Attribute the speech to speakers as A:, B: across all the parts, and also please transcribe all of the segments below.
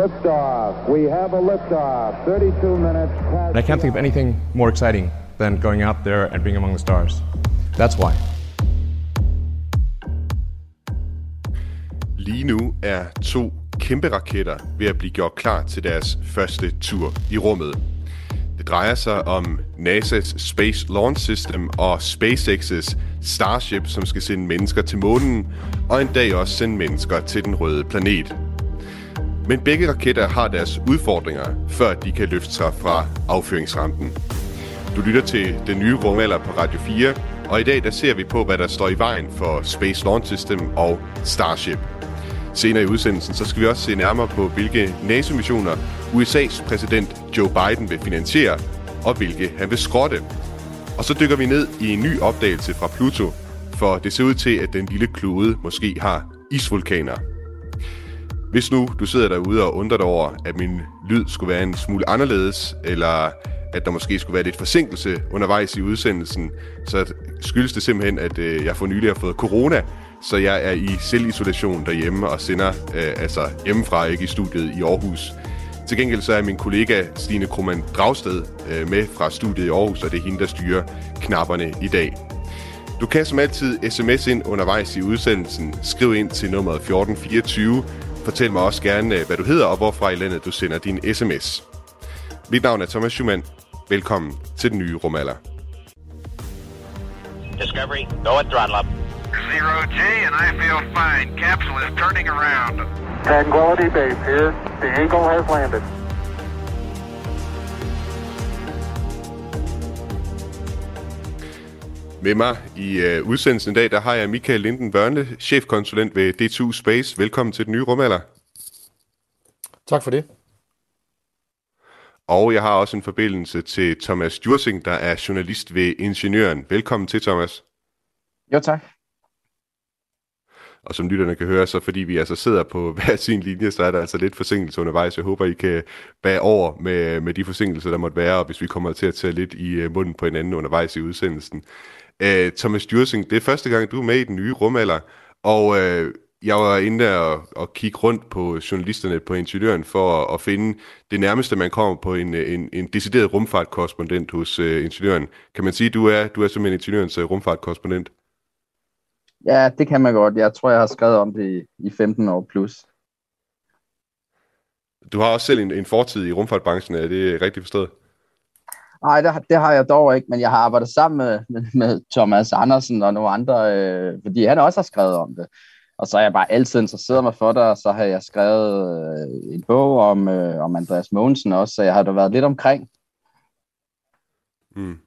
A: Liftoff. We have a liftoff. 32 minutes past.
B: And I can't think of anything more exciting than going out there and being among the stars. That's why.
C: Lige nu er to kæmpe raketter ved at blive gjort klar til deres første tur i rummet. Det drejer sig om NASA's Space Launch System og SpaceX's Starship, som skal sende mennesker til månen, og en dag også sende mennesker til den røde planet. Men begge raketter har deres udfordringer, før de kan løfte sig fra affyringsrampen. Du lytter til den nye rumalder på Radio 4, og i dag der ser vi på, hvad der står i vejen for Space Launch System og Starship. Senere i udsendelsen så skal vi også se nærmere på, hvilke NASA-missioner USA's præsident Joe Biden vil finansiere, og hvilke han vil skrotte. Og så dykker vi ned i en ny opdagelse fra Pluto, for det ser ud til, at den lille klode måske har isvulkaner. Hvis nu du sidder derude og undrer dig over, at min lyd skulle være en smule anderledes, eller at der måske skulle være lidt forsinkelse undervejs i udsendelsen, så skyldes det simpelthen, at øh, jeg for nylig har fået corona, så jeg er i selvisolation derhjemme og sender øh, altså hjemmefra, ikke i studiet i Aarhus. Til gengæld så er min kollega Stine Krumman Dragsted øh, med fra studiet i Aarhus, og det er hende, der styrer knapperne i dag. Du kan som altid sms ind undervejs i udsendelsen. Skriv ind til nummeret 1424. Fortæl mig også gerne, øh, hvad du hedder og hvorfra i landet du sender din sms. Mit navn er Thomas Schumann. Velkommen til den nye rumalder.
D: Discovery, go at throttle up.
E: Zero G, and I feel fine. Capsule is turning around.
F: Tranquility Base here. The Eagle has landed.
C: Med mig i øh, udsendelsen i dag, der har jeg Michael Linden Børne, chefkonsulent ved D2 Space. Velkommen til den nye rumalder.
G: Tak for det.
C: Og jeg har også en forbindelse til Thomas Jursing, der er journalist ved Ingeniøren. Velkommen til, Thomas.
H: Jo, tak.
C: Og som lytterne kan høre, så fordi vi altså sidder på hver sin linje, så er der altså lidt forsinkelse undervejs. Jeg håber, I kan bage over med, med de forsinkelser, der måtte være, og hvis vi kommer til at tage lidt i øh, munden på hinanden undervejs i udsendelsen. Uh, Thomas Jursing, det er første gang, du er med i den nye rumalder, og uh, jeg var inde og, og kigge rundt på journalisterne på Ingeniøren for at, at finde det nærmeste, man kommer på en, en, en decideret rumfartkorrespondent hos uh, Ingeniøren. Kan man sige, at du er, du er simpelthen Ingeniørens uh, rumfartkorrespondent?
H: Ja, det kan man godt. Jeg tror, jeg har skrevet om det i, i 15 år plus.
C: Du har også selv en, en fortid i rumfartbranchen, er det rigtigt forstået?
H: Nej, det, det har jeg dog ikke, men jeg har arbejdet sammen med, med, med Thomas Andersen og nogle andre, øh, fordi han også har skrevet om det. Og så er jeg bare altid interesseret mig for det, og så har jeg skrevet øh, en bog om, øh, om Andreas Mogensen også, så jeg har da været lidt omkring.
C: Mm.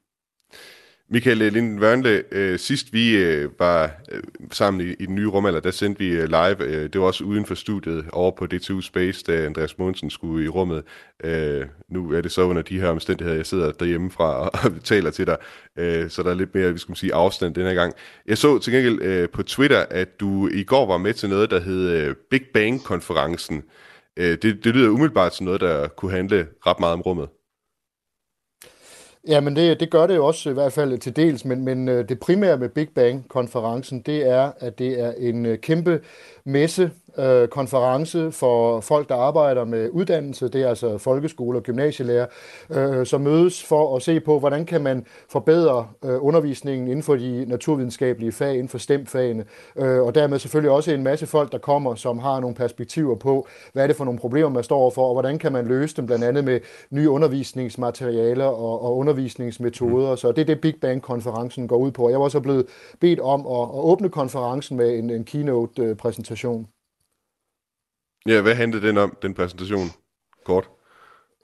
C: Michael øh, Linden Wørnle, øh, sidst vi øh, var øh, sammen i, i den nye rumalder, der sendte vi øh, live, øh, det var også uden for studiet over på DTU Space, da Andreas Mogensen skulle i rummet. Øh, nu er det så under de her omstændigheder, jeg sidder derhjemme fra og, og taler til dig, øh, så der er lidt mere, vi skal sige, afstand denne gang. Jeg så til gengæld øh, på Twitter, at du i går var med til noget, der hed øh, Big Bang-konferencen. Øh, det, det lyder umiddelbart som noget, der kunne handle ret meget om rummet.
G: Ja, men det, det gør det jo også i hvert fald til dels, men, men øh, det primære med Big Bang-konferencen, det er, at det er en øh, kæmpe messe, øh, konference for folk, der arbejder med uddannelse, det er altså folkeskole og gymnasielærer, øh, som mødes for at se på, hvordan kan man forbedre øh, undervisningen inden for de naturvidenskabelige fag, inden for stemfagene, øh, og dermed selvfølgelig også en masse folk, der kommer, som har nogle perspektiver på, hvad er det for nogle problemer, man står overfor, og hvordan kan man løse dem, blandt andet med nye undervisningsmaterialer og, og undervisningsmetoder. Så det er det Big Bang-konferencen går ud på. Jeg var også blevet bedt om at, at åbne konferencen med en, en keynote-præsentation.
C: Øh, Ja, hvad handlede den om, den præsentation? Kort.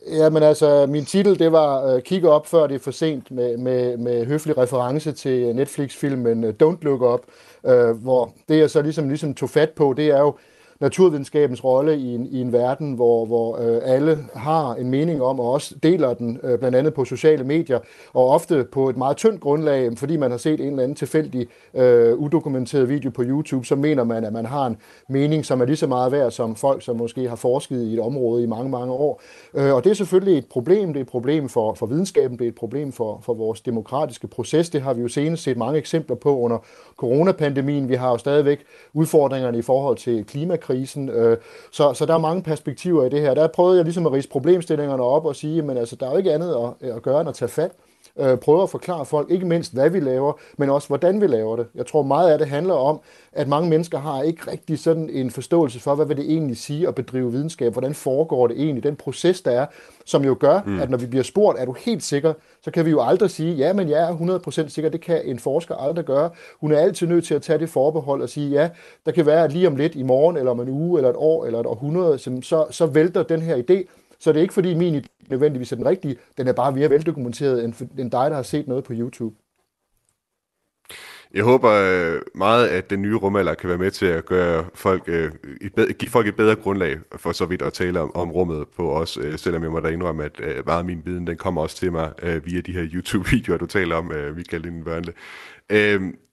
G: Ja, men altså, min titel, det var uh, Kig op, før det er for sent, med, med, med høflig reference til øh, Netflix-filmen øh, Don't Look Up, uh, hvor det, jeg så ligesom, ligesom tog fat på, det er jo, naturvidenskabens rolle i en, i en verden, hvor, hvor øh, alle har en mening om, og også deler den, øh, blandt andet på sociale medier, og ofte på et meget tyndt grundlag, fordi man har set en eller anden tilfældig, øh, udokumenteret video på YouTube, så mener man, at man har en mening, som er lige så meget værd som folk, som måske har forsket i et område i mange, mange år. Øh, og det er selvfølgelig et problem. Det er et problem for, for videnskaben, det er et problem for, for vores demokratiske proces. Det har vi jo senest set mange eksempler på under coronapandemien. Vi har jo stadigvæk udfordringerne i forhold til klimakrisen, krisen. Øh, så, så der er mange perspektiver i det her. Der prøvede jeg ligesom at rise problemstillingerne op og sige, men altså, der er jo ikke andet at, at gøre end at tage fat øh, prøver at forklare folk, ikke mindst hvad vi laver, men også hvordan vi laver det. Jeg tror meget af det handler om, at mange mennesker har ikke rigtig sådan en forståelse for, hvad vil det egentlig sige at bedrive videnskab, hvordan foregår det egentlig, den proces der er, som jo gør, mm. at når vi bliver spurgt, er du helt sikker, så kan vi jo aldrig sige, ja, men jeg er 100% sikker, det kan en forsker aldrig gøre. Hun er altid nødt til at tage det forbehold og sige, ja, der kan være lige om lidt i morgen, eller om en uge, eller et år, eller et århundrede, så, så vælter den her idé, så det er ikke fordi min idé nødvendigvis er den rigtige, den er bare mere veldokumenteret end, end dig, der har set noget på YouTube.
C: Jeg håber øh, meget, at den nye rumalder kan være med til at gøre folk, øh, bedre, give folk et bedre grundlag for så vidt at tale om, om rummet på os, øh, selvom jeg må da indrømme, at øh, meget af min viden, den kommer også til mig øh, via de her YouTube-videoer, du taler om, Michael Lindenbørnle.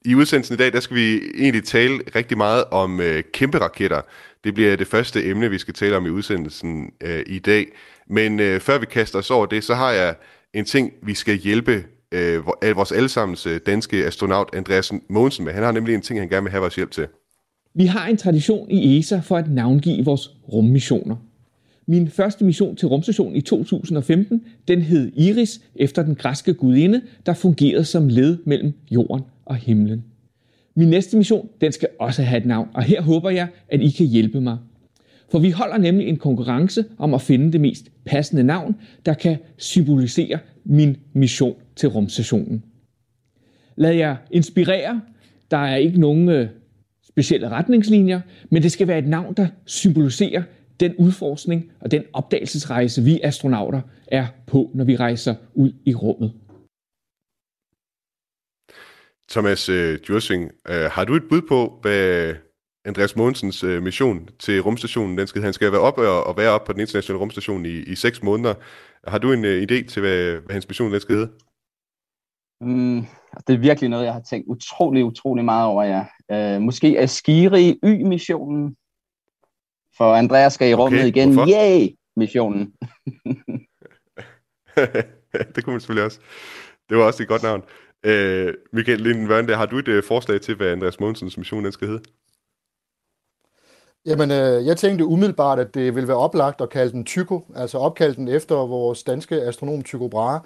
C: I udsendelsen i dag, der skal vi egentlig tale rigtig meget om kæmpe raketter. Det bliver det første emne, vi skal tale om i udsendelsen øh, i dag. Men øh, før vi kaster os over det, så har jeg en ting, vi skal hjælpe øh, vores allesammens øh, danske astronaut Andreas Mogensen med. Han har nemlig en ting, han gerne vil have vores hjælp til.
I: Vi har en tradition i ESA for at navngive vores rummissioner. Min første mission til rumstationen i 2015, den hed Iris efter den græske gudinde, der fungerede som led mellem jorden og himlen. Min næste mission, den skal også have et navn, og her håber jeg, at I kan hjælpe mig. For vi holder nemlig en konkurrence om at finde det mest passende navn, der kan symbolisere min mission til rumstationen. Lad jer inspirere. Der er ikke nogen øh, specielle retningslinjer, men det skal være et navn, der symboliserer den udforskning og den opdagelsesrejse, vi astronauter er på, når vi rejser ud i rummet.
C: Thomas øh, Djursing, øh, har du et bud på, hvad Andreas Mogensens øh, mission til rumstationen, den skal, han skal være op og, og være op på den internationale rumstation i, i seks måneder. Har du en øh, idé til, hvad, hvad hans mission den skal hedde?
H: Mm, det er virkelig noget, jeg har tænkt utrolig, utrolig meget over, ja. Uh, måske er Skiri Y-missionen, for Andreas skal i rummet okay, igen. Hvorfor? Yay! Missionen.
C: det kunne man selvfølgelig også. Det var også et godt navn. Øh, Michael Linden har du et øh, forslag til, hvad Andreas Mogensens mission den skal hedde?
G: Jamen, øh, jeg tænkte umiddelbart, at det ville være oplagt at kalde den Tycho, altså opkalde den efter vores danske astronom Tycho Brahe.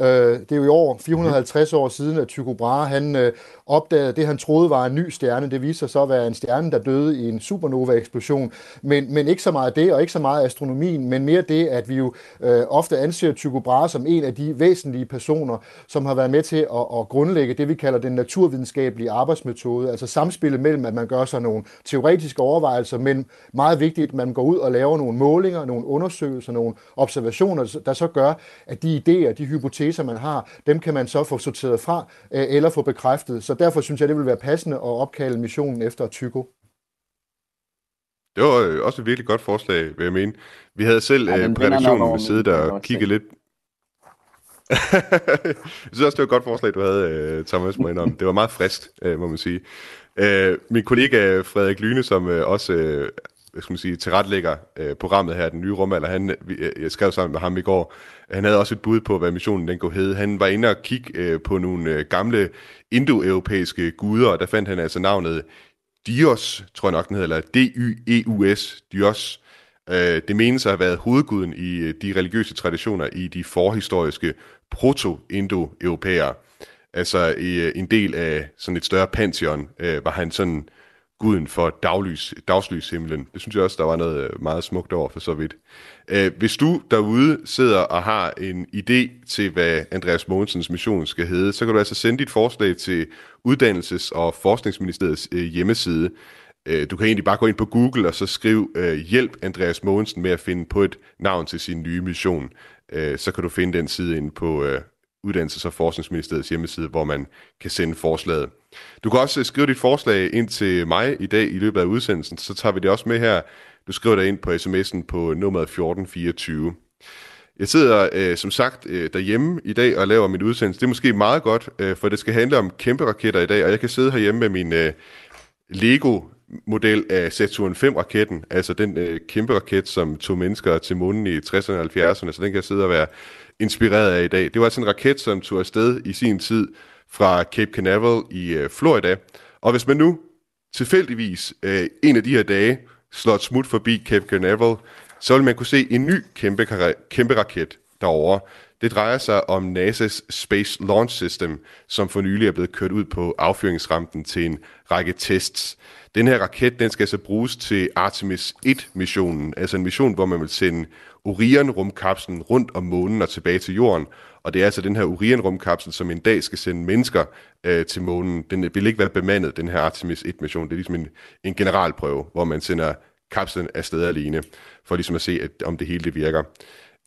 G: Øh, det er jo i år 450 år siden, at Tycho Brahe han, øh, opdagede det, han troede var en ny stjerne. Det viser sig så at være en stjerne, der døde i en supernova-eksplosion. Men, men ikke så meget det, og ikke så meget astronomien, men mere det, at vi jo øh, ofte anser Tycho Brahe som en af de væsentlige personer, som har været med til at, at grundlægge det, vi kalder den naturvidenskabelige arbejdsmetode. Altså samspillet mellem, at man gør sig nogle teoretiske overvejelser, men meget vigtigt, at man går ud og laver nogle målinger, nogle undersøgelser, nogle observationer, der så gør, at de idéer, de hypoteser, man har, dem kan man så få sorteret fra øh, eller få bekræftet. Så derfor synes jeg, det vil være passende at opkalde missionen efter Tycho.
C: Det var øh, også et virkelig godt forslag, vil jeg mene. Vi havde selv ja, øh, på redaktionen siddet og kigget lidt... jeg synes også, det var et godt forslag, du havde, øh, Thomas, må om. Det var meget frisk, må man sige. Min kollega Frederik Lyne, som også hvad skal man sige, tilretlægger øh, programmet her, den nye rumalder, han, jeg skrev sammen med ham i går, han havde også et bud på, hvad missionen den kunne hedde. Han var inde og kigge øh, på nogle øh, gamle indoeuropæiske guder, og der fandt han altså navnet Dios, tror jeg nok den hedder, eller D-Y-E-U-S, Dios. Øh, det menes at have været hovedguden i øh, de religiøse traditioner i de forhistoriske proto-indoeuropæere. Altså i, øh, en del af sådan et større pantheon øh, var han sådan guden for daglys, dagslyshimlen. Det synes jeg også, der var noget øh, meget smukt over for så vidt. Øh, hvis du derude sidder og har en idé til, hvad Andreas Mogensens mission skal hedde, så kan du altså sende dit forslag til Uddannelses- og Forskningsministeriets øh, hjemmeside. Øh, du kan egentlig bare gå ind på Google og så skrive øh, hjælp Andreas Mogensen med at finde på et navn til sin nye mission. Så kan du finde den side ind på Uddannelses- og Forskningsministeriets hjemmeside, hvor man kan sende forslaget. Du kan også øh, skrive dit forslag ind til mig i dag i løbet af udsendelsen, så tager vi det også med her. Du skriver det ind på sms'en på nummer 1424. Jeg sidder øh, som sagt øh, derhjemme i dag og laver min udsendelse. Det er måske meget godt, øh, for det skal handle om kæmpe raketter i dag, og jeg kan sidde herhjemme med min øh, Lego model af Saturn 5-raketten, altså den øh, kæmpe raket, som tog mennesker til månen i 60'erne og 70'erne, så den kan jeg sidde og være inspireret af i dag. Det var altså en raket, som tog afsted i sin tid fra Cape Canaveral i øh, Florida. Og hvis man nu tilfældigvis øh, en af de her dage slår et smut forbi Cape Canaveral, så vil man kunne se en ny kæmpe, kæmpe raket derovre. Det drejer sig om NASA's Space Launch System, som for nylig er blevet kørt ud på affyringsrampen til en række tests. Den her raket, den skal så bruges til Artemis 1-missionen, altså en mission, hvor man vil sende Orion-rumkapslen rundt om månen og tilbage til jorden. Og det er altså den her Orion-rumkapsel, som en dag skal sende mennesker øh, til månen. Den vil ikke være bemandet, den her Artemis 1-mission. Det er ligesom en, en generalprøve, hvor man sender kapslen afsted alene, for ligesom at se, at, om det hele det virker.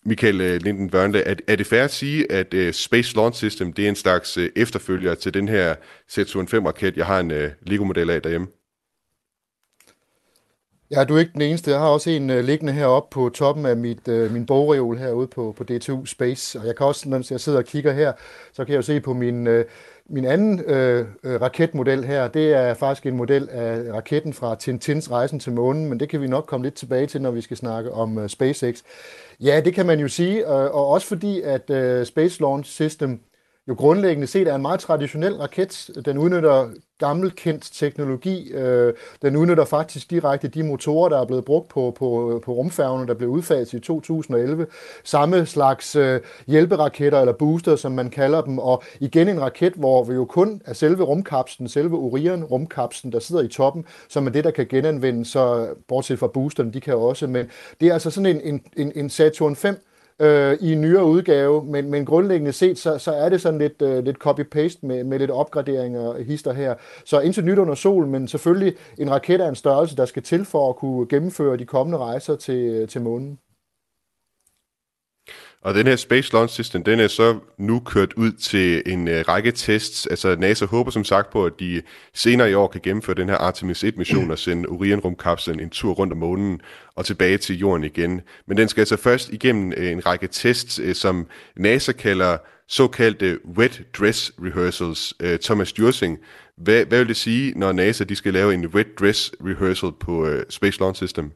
C: Michael uh, Linden Børnle, er, er det fair at sige, at uh, Space Launch System det er en slags uh, efterfølger til den her Saturn 5-raket, jeg har en uh, Lego-model af derhjemme?
G: Ja, du er ikke den eneste. Jeg har også en uh, liggende heroppe på toppen af mit, uh, min bogreol herude på, på DTU Space. Og jeg kan også, når jeg sidder og kigger her, så kan jeg jo se på min, uh, min anden øh, raketmodel her. Det er faktisk en model af raketten fra Tintins rejsen til månen, men det kan vi nok komme lidt tilbage til, når vi skal snakke om uh, SpaceX. Ja, det kan man jo sige, og, og også fordi, at uh, Space Launch System jo grundlæggende set er en meget traditionel raket. Den udnytter gammelkendt teknologi. Øh, den udnytter faktisk direkte de motorer, der er blevet brugt på, på, på rumfærgen, der blev udfaset i 2011. Samme slags øh, hjælperaketter eller booster, som man kalder dem. Og igen en raket, hvor vi jo kun er selve rumkapslen, selve Orion-rumkapslen, der sidder i toppen, som er det, der kan genanvendes, så bortset fra boosterne, de kan også. Men det er altså sådan en, en, en Saturn 5 øh, i en nyere udgave, men, men grundlæggende set, så, så er det sådan lidt, øh, lidt copy-paste med, med lidt opgraderinger og hister her. Så indtil nyt under solen, men selvfølgelig en raket af en størrelse, der skal til for at kunne gennemføre de kommende rejser til, øh, til månen.
C: Og den her Space Launch System, den er så nu kørt ud til en uh, række tests. Altså NASA håber som sagt på, at de senere i år kan gennemføre den her Artemis 1-mission og sende Orion-rumkapslen en tur rundt om månen og tilbage til jorden igen. Men den skal altså først igennem øh, en række tests, øh, som NASA kalder såkaldte wet dress rehearsals. Thomas Djursing, hvad, hvad vil det sige, når NASA de skal lave en wet dress rehearsal på Space Launch System?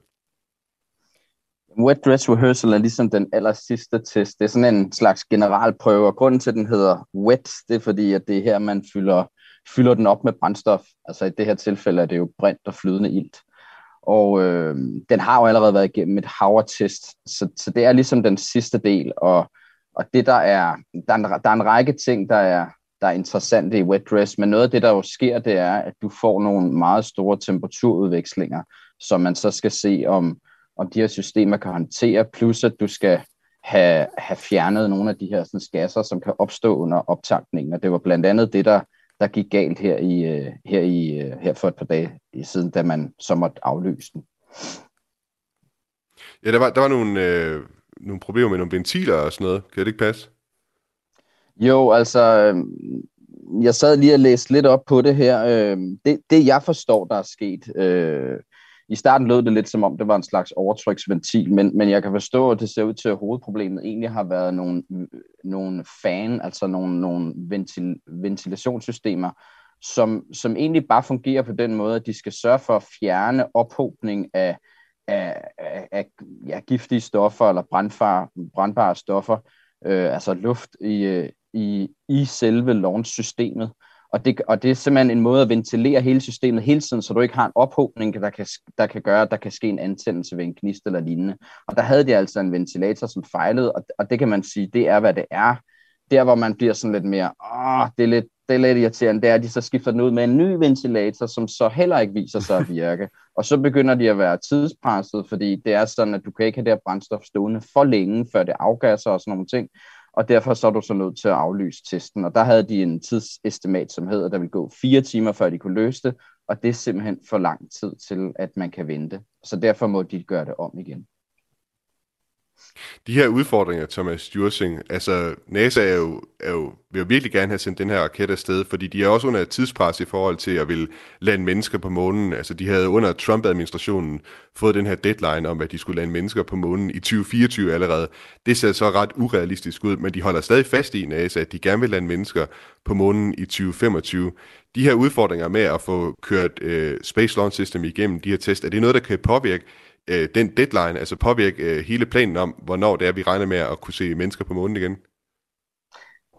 H: Wet Dress Rehearsal er ligesom den aller sidste test. Det er sådan en slags generalprøve, og grunden til, at den hedder wet, det er fordi, at det er her, man fylder, fylder den op med brændstof. Altså i det her tilfælde er det jo brint og flydende ilt. Og øh, den har jo allerede været igennem et haver-test, så, så det er ligesom den sidste del. Og, og det der er, der er, en, der er en række ting, der er, der er interessante i wet dress, men noget af det, der jo sker, det er, at du får nogle meget store temperaturudvekslinger, som man så skal se om, om de her systemer kan håndtere, plus at du skal have, have fjernet nogle af de her sådan, gasser, som kan opstå under optankningen. Og det var blandt andet det, der, der gik galt her, i, øh, her, i, øh, her for et par dage siden, da man så måtte aflyse den.
C: Ja, der var, der var nogle, øh, nogle problemer med nogle ventiler og sådan noget. Kan det ikke passe?
H: Jo, altså, øh, jeg sad lige og læste lidt op på det her. Øh, det, det jeg forstår, der er sket, øh, i starten lød det lidt som om, det var en slags overtryksventil, men, men jeg kan forstå, at det ser ud til, at hovedproblemet egentlig har været nogle, nogle fan, altså nogle, nogle ventil, ventilationssystemer, som, som egentlig bare fungerer på den måde, at de skal sørge for at fjerne ophobning af, af, af, af ja, giftige stoffer eller brandfare, brandbare stoffer, øh, altså luft i, øh, i, i selve launch-systemet. Og det, og det er simpelthen en måde at ventilere hele systemet hele tiden, så du ikke har en ophobning, der kan, der kan gøre, at der kan ske en antændelse ved en knist eller lignende. Og der havde de altså en ventilator, som fejlede, og, og det kan man sige, det er, hvad det er. Der, hvor man bliver sådan lidt mere, åh, det er lidt, det er lidt irriterende, det er, at de så skifter den ud med en ny ventilator, som så heller ikke viser sig at virke. Og så begynder de at være tidspresset, fordi det er sådan, at du kan ikke have det her brændstof stående for længe, før det afgasser og sådan nogle ting og derfor så er du så nødt til at aflyse testen. Og der havde de en tidsestimat, som hedder, at der vil gå fire timer, før de kunne løse det, og det er simpelthen for lang tid til, at man kan vente. Så derfor må de gøre det om igen.
C: De her udfordringer, Thomas Jursing, altså NASA er jo, er jo, vil jo virkelig gerne have sendt den her raket afsted, fordi de er også under et tidspres i forhold til at vil lande mennesker på månen. Altså de havde under Trump-administrationen fået den her deadline om, at de skulle lande mennesker på månen i 2024 allerede. Det ser så ret urealistisk ud, men de holder stadig fast i NASA, at de gerne vil lande mennesker på månen i 2025. De her udfordringer med at få kørt øh, Space Launch System igennem de her test, er det noget, der kan påvirke øh, den deadline, altså påvirke øh, hele planen om, hvornår det er, vi regner med at kunne se mennesker på månen igen?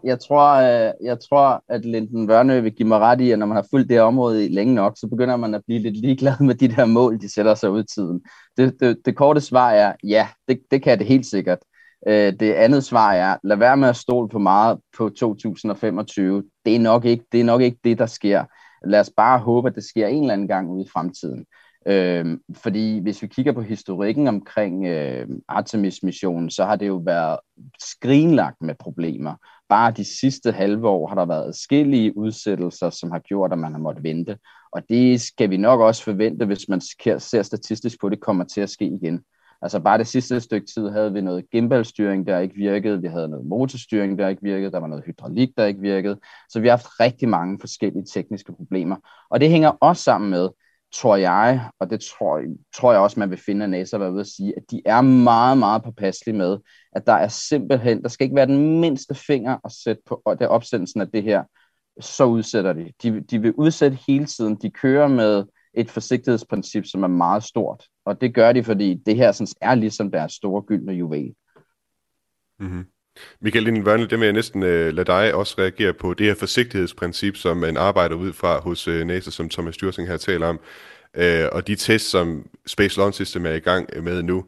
H: jeg tror, øh, jeg tror, at Linden Vørnø vil give mig ret i, at når man har fulgt det her område i længe nok, så begynder man at blive lidt ligeglad med de der mål, de sætter sig ud i tiden. Det, det, det korte svar er, ja, det, det kan det helt sikkert. Øh, det andet svar er, lad være med at stole på meget på 2025. Det er nok ikke det, er nok ikke det der sker. Lad os bare håbe, at det sker en eller anden gang ude i fremtiden. Øh, fordi hvis vi kigger på historikken omkring øh, Artemis-missionen, så har det jo været skrinlagt med problemer. Bare de sidste halve år har der været skillige udsættelser, som har gjort, at man har måttet vente. Og det skal vi nok også forvente, hvis man ser statistisk på, at det kommer til at ske igen. Altså bare det sidste stykke tid havde vi noget gimbalstyring, der ikke virkede, vi havde noget motorstyring, der ikke virkede, der var noget hydraulik, der ikke virkede. Så vi har haft rigtig mange forskellige tekniske problemer. Og det hænger også sammen med, tror jeg, og det tror, tror jeg også, man vil finde, at NASA var ved at sige, at de er meget, meget påpasselige med, at der er simpelthen, der skal ikke være den mindste finger at sætte på det opsendelsen af det her, så udsætter de. de. De vil udsætte hele tiden. De kører med et forsigtighedsprincip, som er meget stort. Og det gør de, fordi det her sådan, er ligesom deres store gyldne juvel.
C: Mm-hmm. Michael Linden det vil jeg næsten øh, lade dig også reagere på det her forsigtighedsprincip, som man arbejder ud fra hos øh, NASA, som Thomas Styrsing her taler om, øh, og de tests, som Space Launch System er i gang øh, med nu.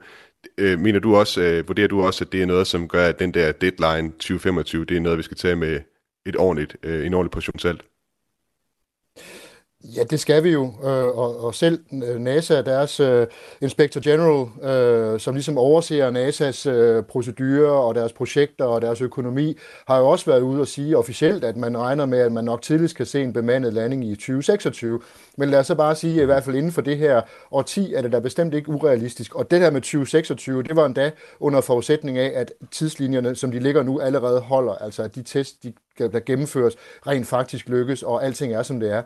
C: Øh, mener du også, øh, vurderer du også, at det er noget, som gør, at den der deadline 2025, det er noget, vi skal tage med et ordentligt, øh, en ordentlig portion salt?
G: Ja, det skal vi jo, øh, og, og selv øh, NASA, deres uh, Inspector General, uh, som ligesom overser NASA's uh, procedurer og deres projekter og deres økonomi, har jo også været ude og sige officielt, at man regner med, at man nok tidligst kan se en bemandet landing i 2026. Men lad os så bare sige, at i hvert fald inden for det her årti er det da bestemt ikke urealistisk. Og det her med 2026, det var endda under forudsætning af, at tidslinjerne, som de ligger nu, allerede holder. Altså at de test, de, der gennemføres, rent faktisk lykkes, og alting er, som det er.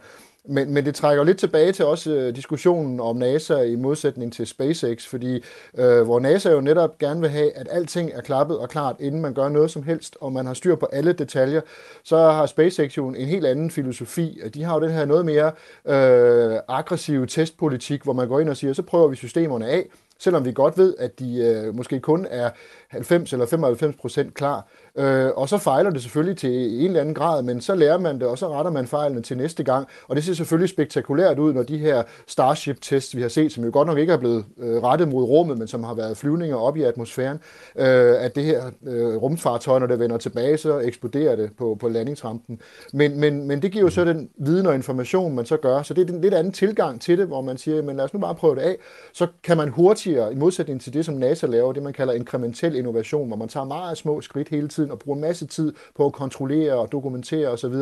G: Men, men det trækker lidt tilbage til også øh, diskussionen om NASA i modsætning til SpaceX, fordi øh, hvor NASA jo netop gerne vil have, at alting er klappet og klart, inden man gør noget som helst, og man har styr på alle detaljer, så har SpaceX jo en helt anden filosofi. De har jo den her noget mere øh, aggressive testpolitik, hvor man går ind og siger, så prøver vi systemerne af, selvom vi godt ved, at de øh, måske kun er 90 eller 95 procent klar. Øh, og så fejler det selvfølgelig til en eller anden grad, men så lærer man det, og så retter man fejlene til næste gang. Og det ser selvfølgelig spektakulært ud, når de her Starship-tests, vi har set, som jo godt nok ikke er blevet øh, rettet mod rummet, men som har været flyvninger op i atmosfæren, øh, at det her øh, rumfartøj, når det vender tilbage, så eksploderer det på, på landingsrampen. Men, men, men det giver jo så den viden og information, man så gør. Så det er en lidt anden tilgang til det, hvor man siger, men lad os nu bare prøve det af. Så kan man hurtigere, i modsætning til det, som NASA laver, det man kalder inkrementel innovation, hvor man tager meget små skridt hele tiden og bruger en masse tid på at kontrollere og dokumentere osv.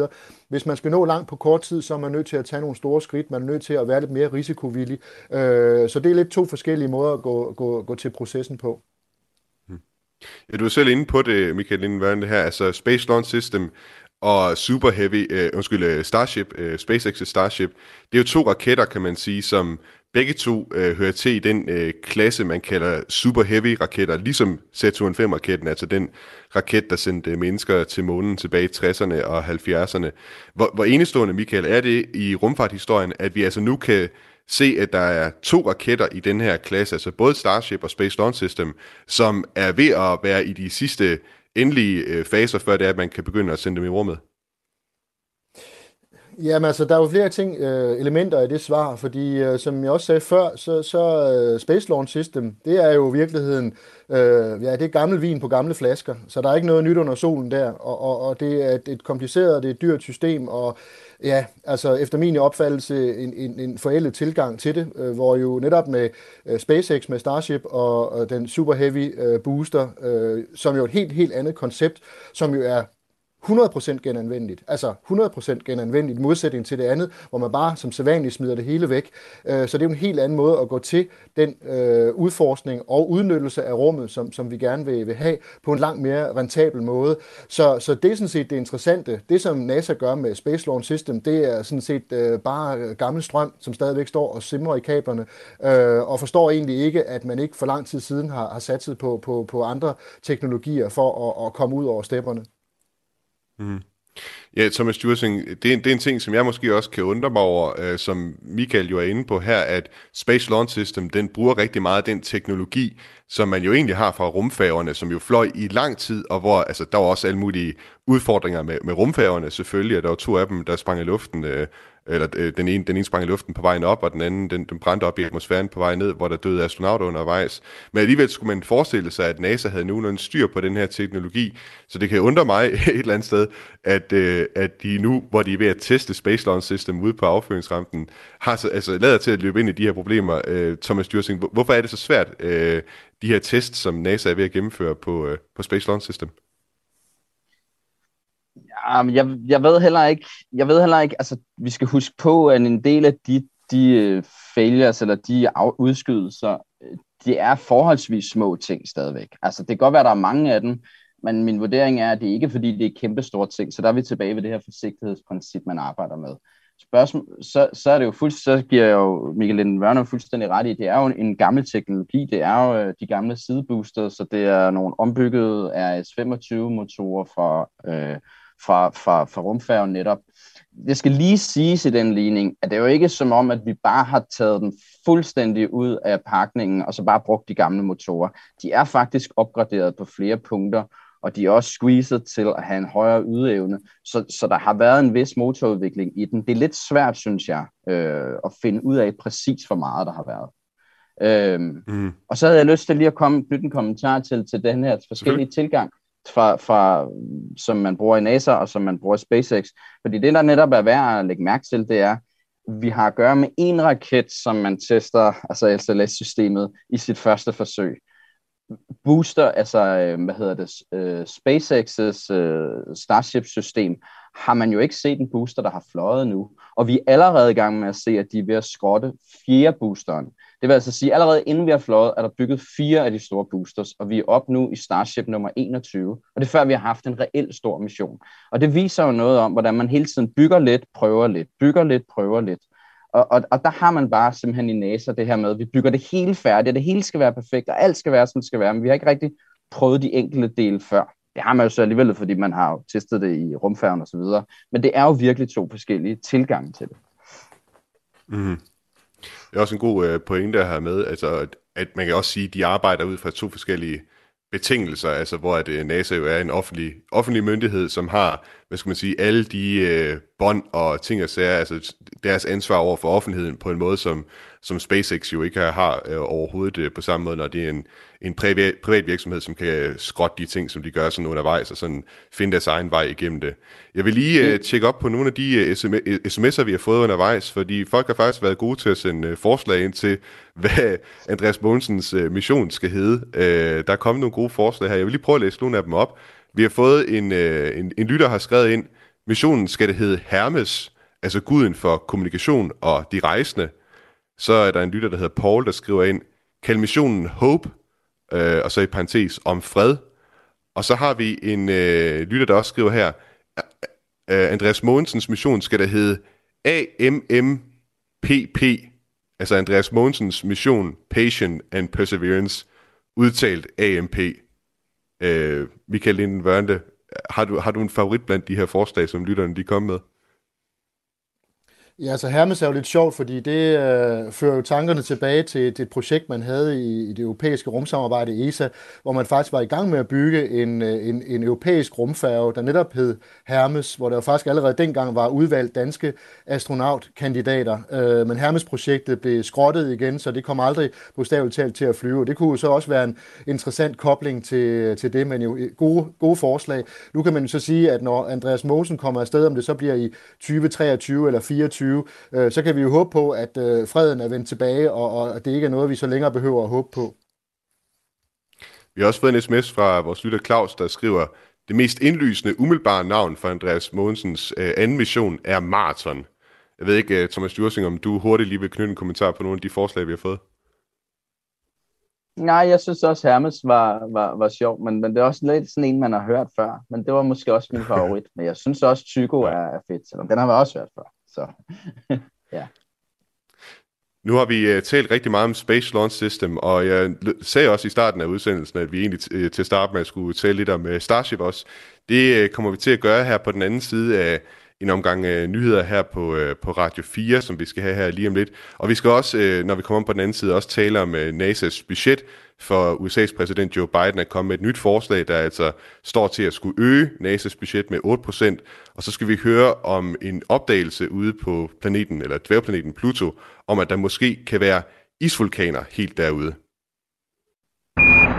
G: Hvis man skal nå langt på kort tid, så er man nødt til at tage nogle store skridt, man er nødt til at være lidt mere risikovillig. Øh, så det er lidt to forskellige måder at gå, gå, gå til processen på. Hmm.
C: Ja, du er selv inde på det, Michael Lindenværn, det her, altså Space Launch System og Super Heavy, uh, undskyld, øh, Starship, øh, uh, SpaceX Starship, det er jo to raketter, kan man sige, som Begge to øh, hører til i den øh, klasse, man kalder Super Heavy raketter, ligesom Saturn 5-raketten, altså den raket, der sendte øh, mennesker til månen tilbage i 60'erne og 70'erne. Hvor, hvor enestående, Michael, er det i rumfarthistorien, at vi altså nu kan se, at der er to raketter i den her klasse, altså både Starship og Space Launch System, som er ved at være i de sidste endelige øh, faser, før det er, at man kan begynde at sende dem i rummet?
G: Jamen altså, der er jo flere ting, øh, elementer i det svar, fordi øh, som jeg også sagde før, så, så øh, Space Launch System, det er jo i virkeligheden, øh, ja, det er gammel vin på gamle flasker, så der er ikke noget nyt under solen der, og, og, og det er et, et kompliceret, det er et dyrt system, og ja, altså efter min opfattelse en, en, en forældet tilgang til det, øh, hvor jo netop med øh, SpaceX, med Starship og, og den Super Heavy øh, booster, øh, som jo er et helt, helt andet koncept, som jo er 100% genanvendeligt. Altså 100% genanvendeligt, modsætning til det andet, hvor man bare som sædvanligt smider det hele væk. Øh, så det er jo en helt anden måde at gå til den øh, udforskning og udnyttelse af rummet, som, som vi gerne vil, vil have, på en langt mere rentabel måde. Så, så det er sådan set det interessante. Det, som NASA gør med Space Launch System, det er sådan set øh, bare gammel strøm, som stadigvæk står og simrer i kablerne, øh, og forstår egentlig ikke, at man ikke for lang tid siden har, har satset på, på, på andre teknologier for at, at komme ud over stepperne.
C: Mm. Ja, Thomas Stursing, det, er, det er en ting, som jeg måske også kan undre mig over, øh, som Michael jo er inde på her, at Space Launch System, den bruger rigtig meget den teknologi, som man jo egentlig har fra rumfærgerne, som jo fløj i lang tid, og hvor altså, der var også alle mulige udfordringer med, med rumfærgerne selvfølgelig, og der var to af dem, der sprang i luften, øh, eller øh, den ene, den ene sprang i luften på vejen op, og den anden, den, den brændte op i atmosfæren på vej ned, hvor der døde astronauter undervejs. Men alligevel skulle man forestille sig, at NASA havde nogenlunde styr på den her teknologi, så det kan undre mig et eller andet sted, at, øh, at de nu, hvor de er ved at teste Space Launch System ude på affyringsrampen, har så, altså, lader til at løbe ind i de her problemer. Øh, Thomas Dyrsing, hvorfor er det så svært, øh, de her tests, som NASA er ved at gennemføre på, øh, på Space Launch System?
H: Um, jeg, jeg ved heller ikke, jeg ved heller ikke, altså vi skal huske på, at en del af de, de øh, failures, eller de udskydelser, det de er forholdsvis små ting stadigvæk. Altså det kan godt være, at der er mange af dem, men min vurdering er, at det ikke er fordi, det er kæmpe store ting, så der er vi tilbage ved det her forsigtighedsprincip, man arbejder med. Spørgsmål, så, så er det jo fuldstændig, så giver jeg jo Michael Linden Werner fuldstændig ret i, det er jo en gammel teknologi, det er jo øh, de gamle sideboosters, så det er nogle ombyggede RS-25 motorer fra øh, fra, fra, fra rumfærgen netop. Det skal lige siges i den ligning, at det er jo ikke som om, at vi bare har taget den fuldstændig ud af pakningen, og så bare brugt de gamle motorer. De er faktisk opgraderet på flere punkter, og de er også squeezed til at have en højere ydeevne, så, så der har været en vis motorudvikling i den. Det er lidt svært, synes jeg, øh, at finde ud af præcis, hvor meget der har været. Øhm, mm. Og så havde jeg lyst til lige at komme, knytte en kommentar til, til den her forskellige tilgang fra, fra, som man bruger i NASA og som man bruger i SpaceX. Fordi det, der netop er værd at lægge mærke til, det er, vi har at gøre med en raket, som man tester, altså SLS-systemet, i sit første forsøg. Booster, altså, øh, hvad hedder det, øh, SpaceX's øh, Starship-system, har man jo ikke set en booster, der har fløjet nu. Og vi er allerede i gang med at se, at de er ved at skrotte fjerde boosteren. Det vil altså sige, at allerede inden vi har fløjet, er der bygget fire af de store boosters, og vi er op nu i Starship nummer 21. Og det er før, vi har haft en reelt stor mission. Og det viser jo noget om, hvordan man hele tiden bygger lidt, prøver lidt, bygger lidt, prøver lidt. Og, og, og der har man bare simpelthen i NASA det her med, at vi bygger det hele færdigt, og det hele skal være perfekt, og alt skal være, som det skal være, men vi har ikke rigtig prøvet de enkelte dele før. Det har man jo så alligevel, fordi man har jo testet det i rumfærgen og så videre. Men det er jo virkelig to forskellige tilgange til det.
C: Mm. Det er også en god øh, pointe her med, altså, at, at man kan også sige, at de arbejder ud fra to forskellige betingelser, altså hvor at, øh, NASA jo er en offentlig, offentlig myndighed, som har, hvad skal man sige, alle de øh, bånd og ting og sager, altså deres ansvar over for offentligheden på en måde, som, som SpaceX jo ikke har øh, overhovedet øh, på samme måde, når det er en, en privat, privat virksomhed, som kan øh, skrotte de ting, som de gør sådan undervejs, og sådan finde deres egen vej igennem det. Jeg vil lige øh, tjekke op på nogle af de øh, sms'er, øh, vi har fået undervejs, fordi folk har faktisk været gode til at sende øh, forslag ind til, hvad Andreas Mogensens øh, mission skal hedde. Øh, der er kommet nogle gode forslag her. Jeg vil lige prøve at læse nogle af dem op. Vi har fået en, øh, en, en lytter har skrevet ind, missionen skal det hedde Hermes, altså guden for kommunikation og de rejsende. Så er der en lytter, der hedder Paul, der skriver ind, kald missionen Hope, øh, og så i parentes om fred. Og så har vi en øh, lytter, der også skriver her, øh, Andreas Mogensens mission skal der hedde AMMPP, altså Andreas Mogensens mission, Patient and Perseverance, udtalt AMP. Øh, Michael Linden Wørnte, har du, har du en favorit blandt de her forslag, som lytterne de kom med?
G: Ja, altså Hermes er jo lidt sjovt, fordi det øh, fører jo tankerne tilbage til, det projekt, man havde i, i det europæiske rumsamarbejde ESA, hvor man faktisk var i gang med at bygge en, øh, en, en europæisk rumfærge, der netop hed Hermes, hvor der jo faktisk allerede dengang var udvalgt danske astronautkandidater. Øh, men Hermes-projektet blev skrottet igen, så det kom aldrig bogstaveligt talt til at flyve. Det kunne jo så også være en interessant kobling til, til det, men jo øh, gode, gode forslag. Nu kan man jo så sige, at når Andreas Mosen kommer afsted, om det så bliver i 2023 eller 2024, 2020, øh, så kan vi jo håbe på, at øh, freden er vendt tilbage, og, og at det ikke er noget, vi så længere behøver at håbe på.
C: Vi har også fået en sms fra vores lytter Claus, der skriver, det mest indlysende, umiddelbare navn for Andreas Mogensens øh, anden mission er Marathon. Jeg ved ikke, øh, Thomas Djursing, om du hurtigt lige vil knytte en kommentar på nogle af de forslag, vi har fået?
H: Nej, jeg synes også, Hermes var, var, var sjov, men, men det er også lidt sådan en, man har hørt før. Men det var måske også min favorit. Men jeg synes også, Tycho er, er fedt, selvom den har vi også hørt før. Så ja.
C: Nu har vi uh, talt rigtig meget om Space Launch System, og jeg sagde også i starten af udsendelsen, at vi egentlig t- øh, til at starte med skulle tale lidt om uh, Starship også. Det uh, kommer vi til at gøre her på den anden side af en omgang øh, nyheder her på, øh, på Radio 4, som vi skal have her lige om lidt. Og vi skal også, øh, når vi kommer om på den anden side, også tale om øh, NASA's budget, for USA's præsident Joe Biden at komme med et nyt forslag, der altså står til at skulle øge NASA's budget med 8%, og så skal vi høre om en opdagelse ude på planeten, eller dværgplaneten Pluto, om at der måske kan være isvulkaner helt derude.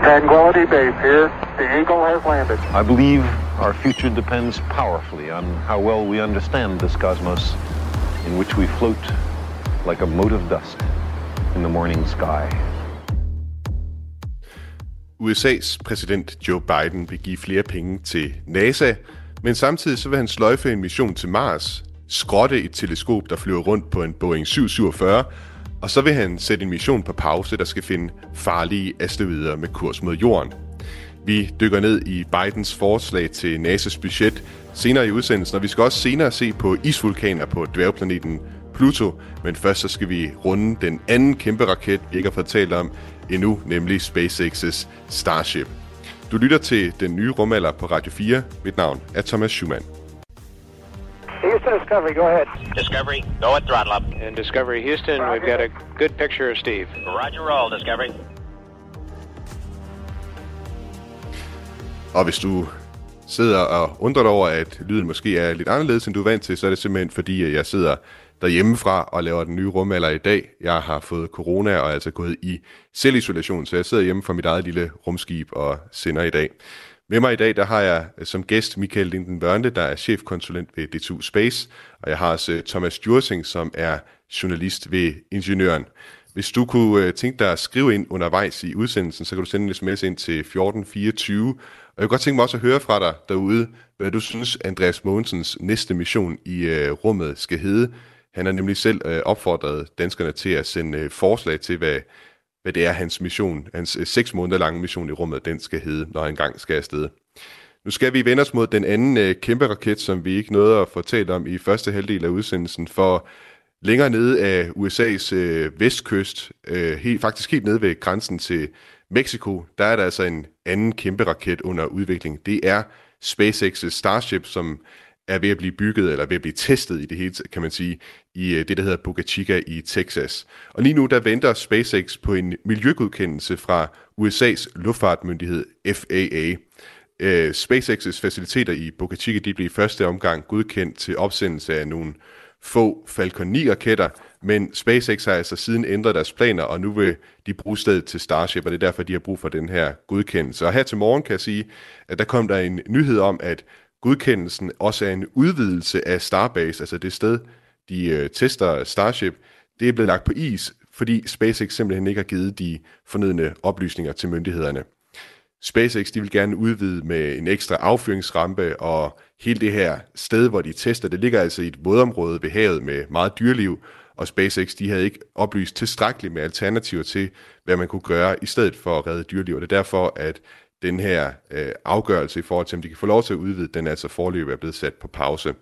F: Tranquility Base here. The Eagle has landed.
J: I believe our future depends powerfully on how well we understand this cosmos in which we float like a mote of dust in the morning sky.
C: USA's præsident Joe Biden vil give flere penge til NASA, men samtidig så vil han sløjfe en mission til Mars, skrotte et teleskop, der flyver rundt på en Boeing 747, og så vil han sætte en mission på pause, der skal finde farlige asteroider med kurs mod jorden. Vi dykker ned i Bidens forslag til NASA's budget senere i udsendelsen, og vi skal også senere se på isvulkaner på dværgplaneten Pluto, men først så skal vi runde den anden kæmpe raket, vi ikke har fået talt om endnu, nemlig SpaceX's Starship. Du lytter til den nye rumalder på Radio 4. Mit navn er Thomas Schumann.
E: Houston Discovery, go ahead.
D: Discovery, go at throttle up.
E: And Discovery Houston, we've got a good picture of Steve.
D: Roger roll, Discovery.
C: Og hvis du sidder og undrer dig over, at lyden måske er lidt anderledes, end du er vant til, så er det simpelthen fordi, at jeg sidder derhjemmefra og laver den nye rumalder i dag. Jeg har fået corona og er altså gået i selvisolation, så jeg sidder hjemme fra mit eget lille rumskib og sender i dag. Med mig i dag, der har jeg som gæst Michael Linden Børnte, der er chefkonsulent ved D2 Space, og jeg har også øh, Thomas Djursing, som er journalist ved Ingeniøren. Hvis du kunne øh, tænke dig at skrive ind undervejs i udsendelsen, så kan du sende en sms ind til 1424. Og jeg kunne godt tænke mig også at høre fra dig derude, hvad du synes, Andreas Mogensens næste mission i øh, rummet skal hedde. Han har nemlig selv øh, opfordret danskerne til at sende øh, forslag til, hvad, hvad det er hans mission, hans øh, seks måneder lange mission i rummet, den skal hedde, når han engang skal afsted. Nu skal vi vende os mod den anden øh, kæmpe raket, som vi ikke nåede at fortælle om i første halvdel af udsendelsen, for længere nede af USA's øh, vestkyst, øh, helt, faktisk helt nede ved grænsen til Mexico, der er der altså en anden kæmpe raket under udvikling. Det er SpaceX's Starship, som er ved at blive bygget, eller ved at blive testet i det hele, kan man sige, i øh, det, der hedder Boca Chica i Texas. Og lige nu, der venter SpaceX på en miljøgodkendelse fra USA's luftfartmyndighed FAA. Uh, øh, SpaceX's faciliteter i Boca Chica, de blev i første omgang godkendt til opsendelse af nogle få Falcon 9-raketter, men SpaceX har altså siden ændret deres planer, og nu vil de bruge stedet til Starship, og det er derfor, de har brug for den her godkendelse. Og her til morgen kan jeg sige, at der kom der en nyhed om, at godkendelsen også er en udvidelse af Starbase, altså det sted, de øh, tester Starship. Det er blevet lagt på is, fordi SpaceX simpelthen ikke har givet de fornødne oplysninger til myndighederne. SpaceX de vil gerne udvide med en ekstra affyringsrampe, og hele det her sted, hvor de tester, det ligger altså i et vådområde ved havet med meget dyreliv, og SpaceX de havde ikke oplyst tilstrækkeligt med alternativer til, hvad man kunne gøre i stedet for at redde dyreliv. Og det er derfor, at den her øh, afgørelse i forhold til, om de kan få lov til at udvide, den er altså forløbet er blevet sat på pause.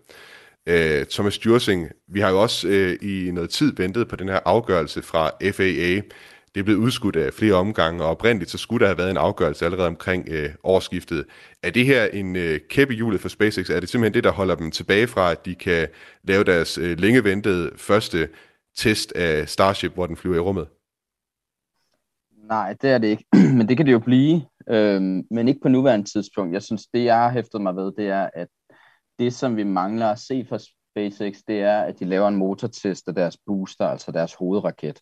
C: Øh, Thomas Djursing, vi har jo også øh, i noget tid ventet på den her afgørelse fra FAA, det er blevet udskudt af flere omgange, og oprindeligt så skulle der have været en afgørelse allerede omkring øh, årsskiftet. Er det her en øh, kæppe hjulet for SpaceX? Er det simpelthen det, der holder dem tilbage fra, at de kan lave deres øh, længe ventede første test af Starship, hvor den flyver i rummet?
H: Nej, det er det ikke. men det kan det jo blive, øhm, men ikke på nuværende tidspunkt. Jeg synes, det jeg har hæftet mig ved, det er, at det, som vi mangler at se fra SpaceX, det er, at de laver en motortest af deres booster, altså deres hovedraket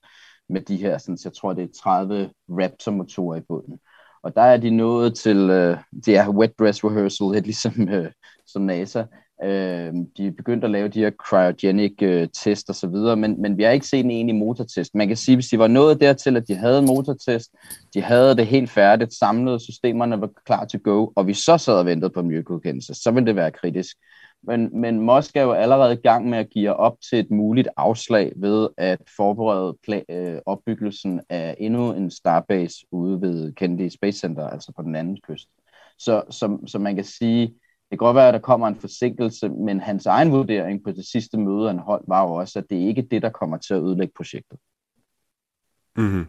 H: med de her, sådan, jeg tror det er 30 Raptor-motorer i bunden. Og der er de nået til, øh, det er wet dress rehearsal, lidt ligesom øh, som NASA. Øh, de er begyndt at lave de her cryogenic øh, test og så videre, men, men vi har ikke set en egentlig motortest. Man kan sige, hvis de var nået dertil, at de havde en motortest, de havde det helt færdigt, samlet, systemerne var klar til go, og vi så sad og ventede på miljøgodkendelse, så ville det være kritisk. Men, men Mosk er jo allerede i gang med at give op til et muligt afslag ved at forberede pla- øh, opbyggelsen af endnu en starbase ude ved Kennedy Space Center, altså på den anden kyst. Så, så, så man kan sige, det kan godt være, at der kommer en forsinkelse, men hans egen vurdering på det sidste møde, han holdt, var jo også, at det ikke er det, der kommer til at ødelægge projektet.
C: Mm-hmm.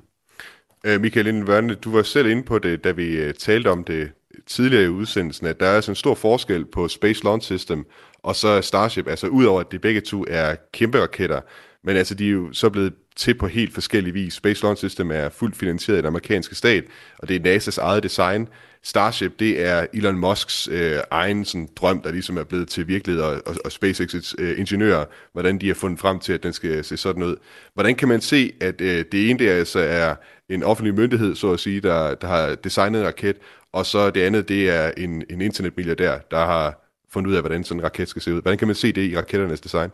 C: Uh, Michael Indvørne, du var selv inde på det, da vi øh, talte om det tidligere i udsendelsen, at der er altså en stor forskel på Space Launch System og så Starship, altså udover at det begge to er kæmpe raketter, men altså de er jo så blevet til på helt forskellige vis. Space Launch System er fuldt finansieret af den amerikanske stat, og det er NASA's eget design. Starship, det er Elon Musks øh, egen sådan, drøm, der ligesom er blevet til virkelighed, og, og, og SpaceX's øh, ingeniører, hvordan de har fundet frem til, at den skal se sådan ud. Hvordan kan man se, at øh, det ene der altså er en offentlig myndighed, så at sige, der, der har designet en raket, og så det andet, det er en, en internetmilliardær, der har fundet ud af, hvordan sådan en raket skal se ud. Hvordan kan man se det i raketternes design?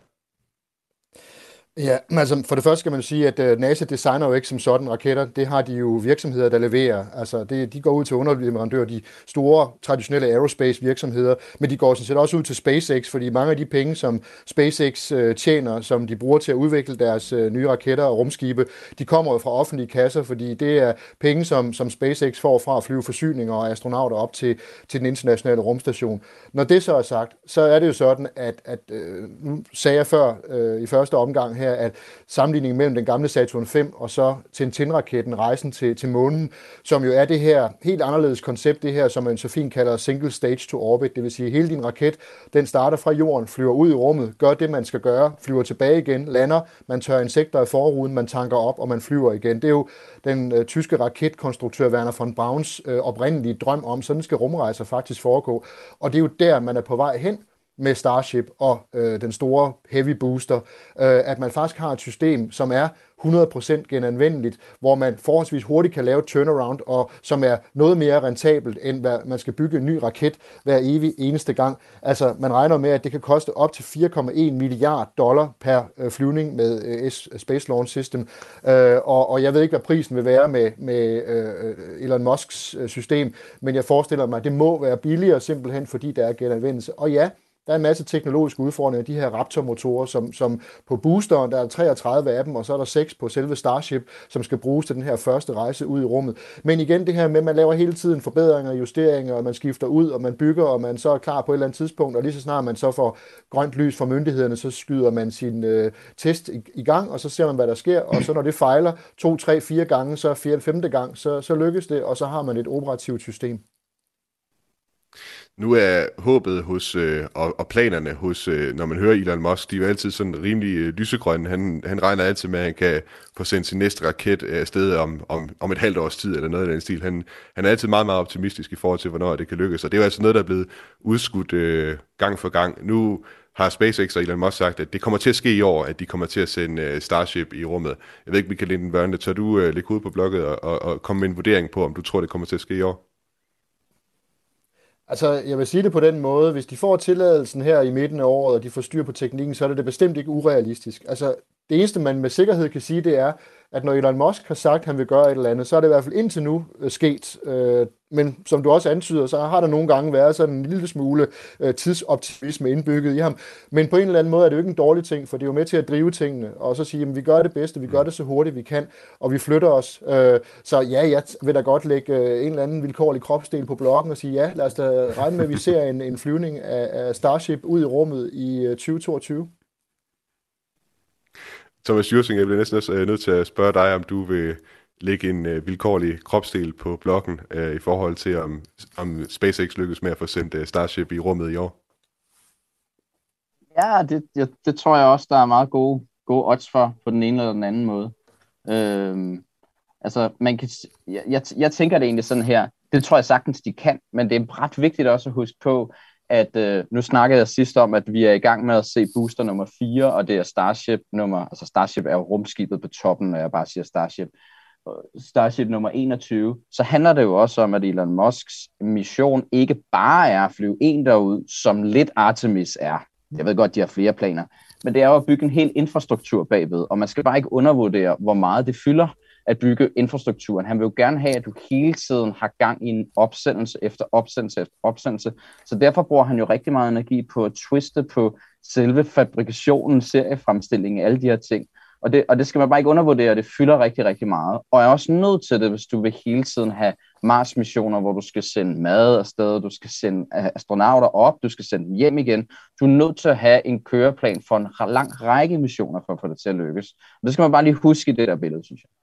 G: Ja, altså for det første skal man sige, at øh, NASA designer jo ikke som sådan raketter. Det har de jo virksomheder, der leverer. Altså det, de går ud til underleverandører, de store traditionelle aerospace virksomheder, men de går sådan set også ud til SpaceX, fordi mange af de penge, som SpaceX øh, tjener, som de bruger til at udvikle deres øh, nye raketter og rumskibe, de kommer jo fra offentlige kasser, fordi det er penge, som, som SpaceX får fra at flyve forsyninger og astronauter op til, til den internationale rumstation. Når det så er sagt, så er det jo sådan, at, at uh, nu sagde jeg før i første omgang her, at sammenligningen mellem den gamle Saturn 5 og så Tintin-raketten, rejsen til, til månen, som jo er det her helt anderledes koncept, det her, som man så fint kalder single stage to orbit, det vil sige, hele din raket, den starter fra jorden, flyver ud i rummet, gør det, man skal gøre, flyver tilbage igen, lander, man tør insekter i forruden, man tanker op, og man flyver igen. Det er jo den øh, tyske raketkonstruktør Werner von Brauns øh, oprindelige drøm om, sådan skal rumrejser faktisk foregå. Og det er jo der, man er på vej hen, med Starship og øh, den store Heavy Booster, øh, at man faktisk har et system, som er 100% genanvendeligt, hvor man forholdsvis hurtigt kan lave turnaround, og som er noget mere rentabelt, end hvad man skal bygge en ny raket hver evig eneste gang. Altså, man regner med, at det kan koste op til 4,1 milliard dollar per øh, flyvning med øh, Space Launch System, øh, og, og jeg ved ikke, hvad prisen vil være med, med øh, Elon Musks øh, system, men jeg forestiller mig, at det må være billigere simpelthen, fordi der er genanvendelse. Og ja, der er en masse teknologiske udfordringer. De her Raptor-motorer, som, som på boosteren, der er 33 af dem, og så er der 6 på selve Starship, som skal bruges til den her første rejse ud i rummet. Men igen det her med, at man laver hele tiden forbedringer og justeringer, og man skifter ud, og man bygger, og man så er klar på et eller andet tidspunkt, og lige så snart man så får grønt lys fra myndighederne, så skyder man sin øh, test i, i gang, og så ser man, hvad der sker, og så når det fejler to, tre, fire gange, så fjerde, femte gang, så, så lykkes det, og så har man et operativt system.
C: Nu er håbet hos, øh, og, og planerne hos, øh, når man hører Elon Musk, de er jo altid sådan rimelig øh, lysegrønne. Han, han regner altid med, at han kan få sendt sin næste raket øh, afsted om, om, om et halvt års tid, eller noget af den stil. Han, han er altid meget, meget optimistisk i forhold til, hvornår det kan lykkes. Og det er jo altså noget, der er blevet udskudt øh, gang for gang. Nu har SpaceX og Elon Musk sagt, at det kommer til at ske i år, at de kommer til at sende øh, Starship i rummet. Jeg ved ikke, Michael Lindenbørn, tør du øh, lægge ud på blogget og, og, og komme med en vurdering på, om du tror, det kommer til at ske i år?
G: Altså, jeg vil sige det på den måde, hvis de får tilladelsen her i midten af året, og de får styr på teknikken, så er det, det bestemt ikke urealistisk. Altså, det eneste, man med sikkerhed kan sige, det er, at når Elon Musk har sagt, at han vil gøre et eller andet, så er det i hvert fald indtil nu øh, sket. Øh, men som du også antyder, så har der nogle gange været sådan en lille smule øh, tidsoptimisme indbygget i ham. Men på en eller anden måde er det jo ikke en dårlig ting, for det er jo med til at drive tingene, og så sige, at vi gør det bedste, vi gør det så hurtigt vi kan, og vi flytter os. Øh, så ja, jeg vil da godt lægge øh, en eller anden vilkårlig kropsdel på bloggen og sige, ja, lad os da regne med, at vi ser en, en flyvning af, af Starship ud i rummet i øh, 2022.
C: Thomas Jursing, jeg bliver næsten også øh, nødt til at spørge dig, om du vil lægge en øh, vilkårlig kropsdel på blokken øh, i forhold til, om, om SpaceX lykkes med at få sendt øh, Starship i rummet i år?
H: Ja, det, det, det tror jeg også, der er meget gode, gode odds for, på den ene eller den anden måde. Øhm, altså, man kan, jeg, jeg, jeg tænker det egentlig sådan her, det tror jeg sagtens, de kan, men det er ret vigtigt også at huske på, at øh, nu snakkede jeg sidst om, at vi er i gang med at se booster nummer 4, og det er Starship nummer, altså Starship er jo rumskibet på toppen, når jeg bare siger Starship. Starship nummer 21, så handler det jo også om, at Elon Musks mission ikke bare er at flyve en derud, som lidt Artemis er. Jeg ved godt, de har flere planer, men det er jo at bygge en hel infrastruktur bagved, og man skal bare ikke undervurdere, hvor meget det fylder at bygge infrastrukturen. Han vil jo gerne have, at du hele tiden har gang i en opsendelse efter opsendelse efter opsendelse. Så derfor bruger han jo rigtig meget energi på at twiste på selve fabrikationen, seriefremstillingen, alle de her ting. Og det, og det skal man bare ikke undervurdere, det fylder rigtig, rigtig meget. Og er også nødt til det, hvis du vil hele tiden have Mars-missioner, hvor du skal sende mad afsted, du skal sende øh, astronauter op, du skal sende dem hjem igen. Du er nødt til at have en køreplan for en lang række missioner for at få det til at lykkes. Og det skal man bare lige huske i det der billede, synes jeg.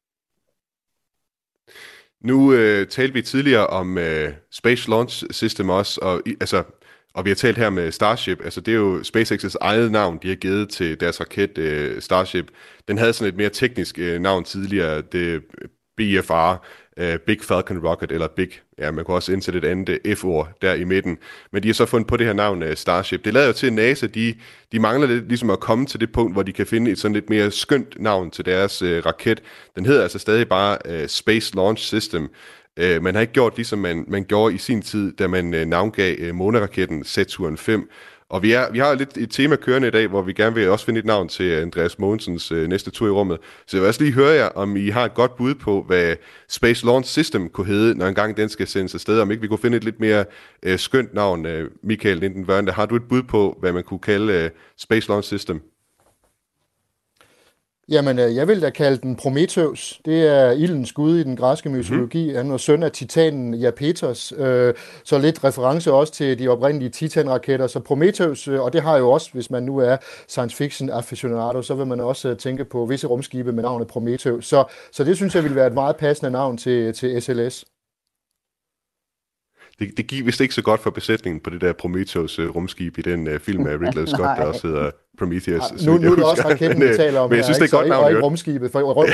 C: Nu øh, talte vi tidligere om øh, Space Launch System også, og i, altså og vi har talt her med Starship, altså det er jo SpaceX's eget navn, de har givet til deres raket øh, Starship. Den havde sådan et mere teknisk øh, navn tidligere, det BFR, uh, Big Falcon Rocket, eller Big, ja, man kunne også indsætte et andet øh, F-ord der i midten. Men de har så fundet på det her navn uh, Starship. Det lader jo til, at NASA, de, de mangler lidt ligesom at komme til det punkt, hvor de kan finde et sådan lidt mere skønt navn til deres uh, raket. Den hedder altså stadig bare uh, Space Launch System, Øh, man har ikke gjort ligesom man, man gjorde i sin tid, da man øh, navngav øh, måneraketten Saturn 5. Og vi, er, vi har lidt et tema kørende i dag, hvor vi gerne vil også finde et navn til Andreas Mogensens øh, næste tur i rummet. Så jeg vil også lige høre jer, om I har et godt bud på, hvad Space Launch System kunne hedde, når engang den skal sendes afsted. Om ikke vi kunne finde et lidt mere øh, skønt navn, øh, Michael Linden Har du et bud på, hvad man kunne kalde øh, Space Launch System?
G: Jamen, øh, jeg vil da kalde den Prometheus. Det er ildens gud i den græske mhm. mytologi. Mm-hmm. Han var søn af titanen Iapetos. Øh, så lidt reference også til de oprindelige titanraketter. Så Prometheus, øh, og det har jo også, hvis man nu er science fiction aficionado, så vil man også tænke på visse rumskibe med navnet Prometheus. Så, så det synes jeg vil være et meget passende navn til, til SLS
C: det, det gik vist ikke så godt for besætningen på det der Prometheus uh, rumskib i den uh, film af Ridley Scott, der også hedder Prometheus.
G: Ja, nu, nu er det også raketten, vi øh, taler om
C: men jeg synes, her, det er godt navn,
G: og ikke rumskibet. For rum,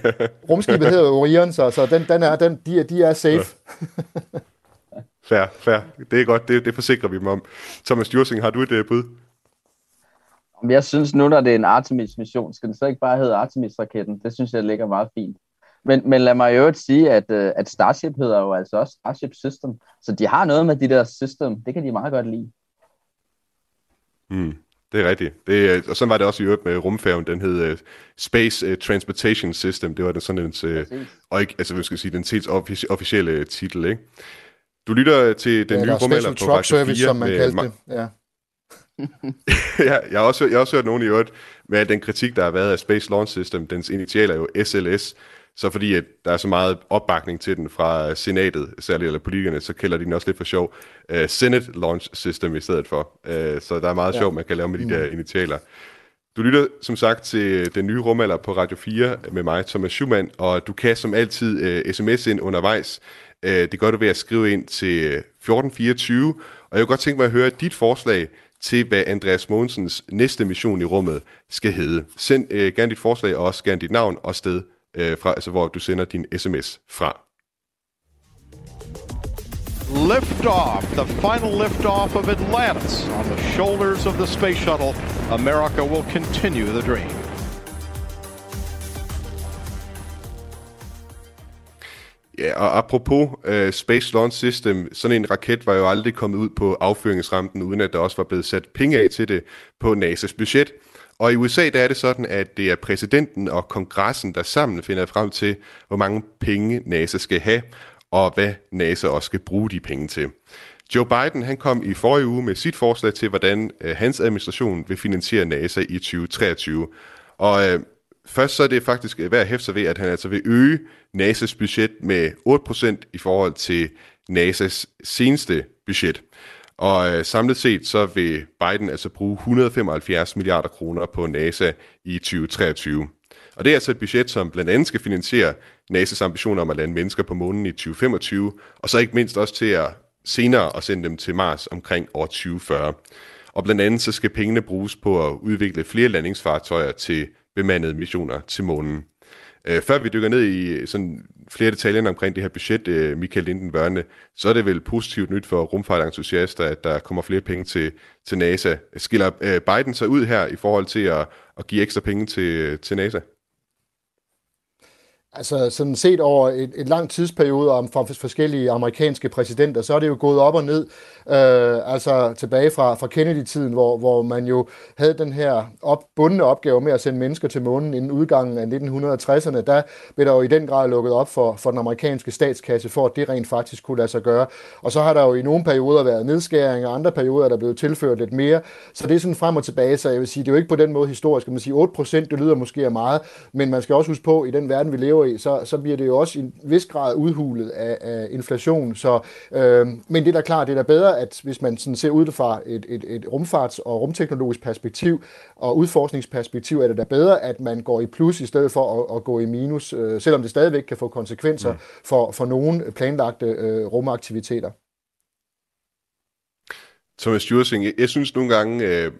G: rumskibet hedder Orion, så, så den, den er, den, de, de er safe.
C: fair, fair. Det er godt, det, det forsikrer vi dem om. Thomas Jursing, har du et uh, bud?
H: Jeg synes nu, når det er en Artemis-mission, skal det så ikke bare hedde Artemis-raketten? Det synes jeg ligger meget fint. Men, men lad mig jo sige, at, uh, at Starship hedder jo altså også Starship System. Så de har noget med de der system. Det kan de meget godt lide.
C: Mm, det er rigtigt. Det, og så var det også i øvrigt med rumfærgen. Den hed uh, Space Transportation System. Det var den sådan en, uh, og ikke, altså, hvad skal jeg sige, den helt offic- officielle titel, ikke? Du lytter til den ja, nye rumalder på
G: Radio 4. Service, som man kaldte det. Ja.
C: ja, jeg, har også, jeg har også hørt nogen i øvrigt med den kritik, der har været af Space Launch System. Dens initialer er jo SLS, så fordi at der er så meget opbakning til den fra senatet, særligt eller politikerne, så kalder de den også lidt for sjov uh, Senate Launch System i stedet for. Uh, så der er meget ja. sjov, man kan lave med de der mm. initialer. Du lytter som sagt til den nye rumalder på Radio 4 med mig, Thomas Schumann, og du kan som altid uh, sms ind undervejs. Uh, det gør du ved at skrive ind til 1424, og jeg vil godt tænke mig at høre dit forslag til, hvad Andreas Mogensens næste mission i rummet skal hedde. Send uh, gerne dit forslag og også gerne dit navn og sted øh, fra, altså hvor du sender din sms fra.
K: Lift off, the final lift off of Atlantis on the shoulders of the space shuttle. America will continue the dream.
C: Ja, og apropos uh, Space Launch System, sådan en raket var jo aldrig kommet ud på affyringsrampen, uden at der også var blevet sat penge af til det på NASA's budget. Og i USA der er det sådan, at det er præsidenten og kongressen, der sammen finder frem til, hvor mange penge NASA skal have, og hvad NASA også skal bruge de penge til. Joe Biden han kom i forrige uge med sit forslag til, hvordan øh, hans administration vil finansiere NASA i 2023. Og øh, først så er det faktisk værd at hæfte sig ved, at han altså vil øge NASA's budget med 8% i forhold til NASA's seneste budget. Og øh, samlet set så vil Biden altså bruge 175 milliarder kroner på NASA i 2023. Og det er altså et budget, som blandt andet skal finansiere NASA's ambitioner om at lande mennesker på månen i 2025, og så ikke mindst også til at senere at sende dem til Mars omkring år 2040. Og blandt andet så skal pengene bruges på at udvikle flere landingsfartøjer til bemandede missioner til månen. Øh, før vi dykker ned i øh, sådan flere detaljer omkring det her budget, øh, Michael Lindenvørne, så er det vel positivt nyt for rumfartentusiaster, at der kommer flere penge til, til NASA. Skiller øh, Biden sig ud her i forhold til at, at give ekstra penge til, til NASA?
G: Altså sådan set over et, et langt tidsperiode om fra forskellige amerikanske præsidenter, så er det jo gået op og ned. Øh, altså tilbage fra, fra Kennedy-tiden, hvor, hvor man jo havde den her op, bundne opgave med at sende mennesker til månen inden udgangen af 1960'erne. Der blev der jo i den grad lukket op for, for den amerikanske statskasse, for at det rent faktisk kunne lade sig gøre. Og så har der jo i nogle perioder været nedskæringer, og andre perioder er der blevet tilført lidt mere. Så det er sådan frem og tilbage, så jeg vil sige, det er jo ikke på den måde historisk. Man siger 8% det lyder måske meget, men man skal også huske på, i den verden, vi lever i, så, så bliver det jo også i en vis grad udhulet af, af inflation. Så, øh, men det er da klart, det er da bedre, at hvis man sådan ser ud fra et, et, et rumfarts- og rumteknologisk perspektiv og udforskningsperspektiv, er det da bedre, at man går i plus i stedet for at, at gå i minus, øh, selvom det stadigvæk kan få konsekvenser mm. for, for nogle planlagte øh, rumaktiviteter.
C: Thomas Jursing, jeg, jeg synes nogle gange, øh,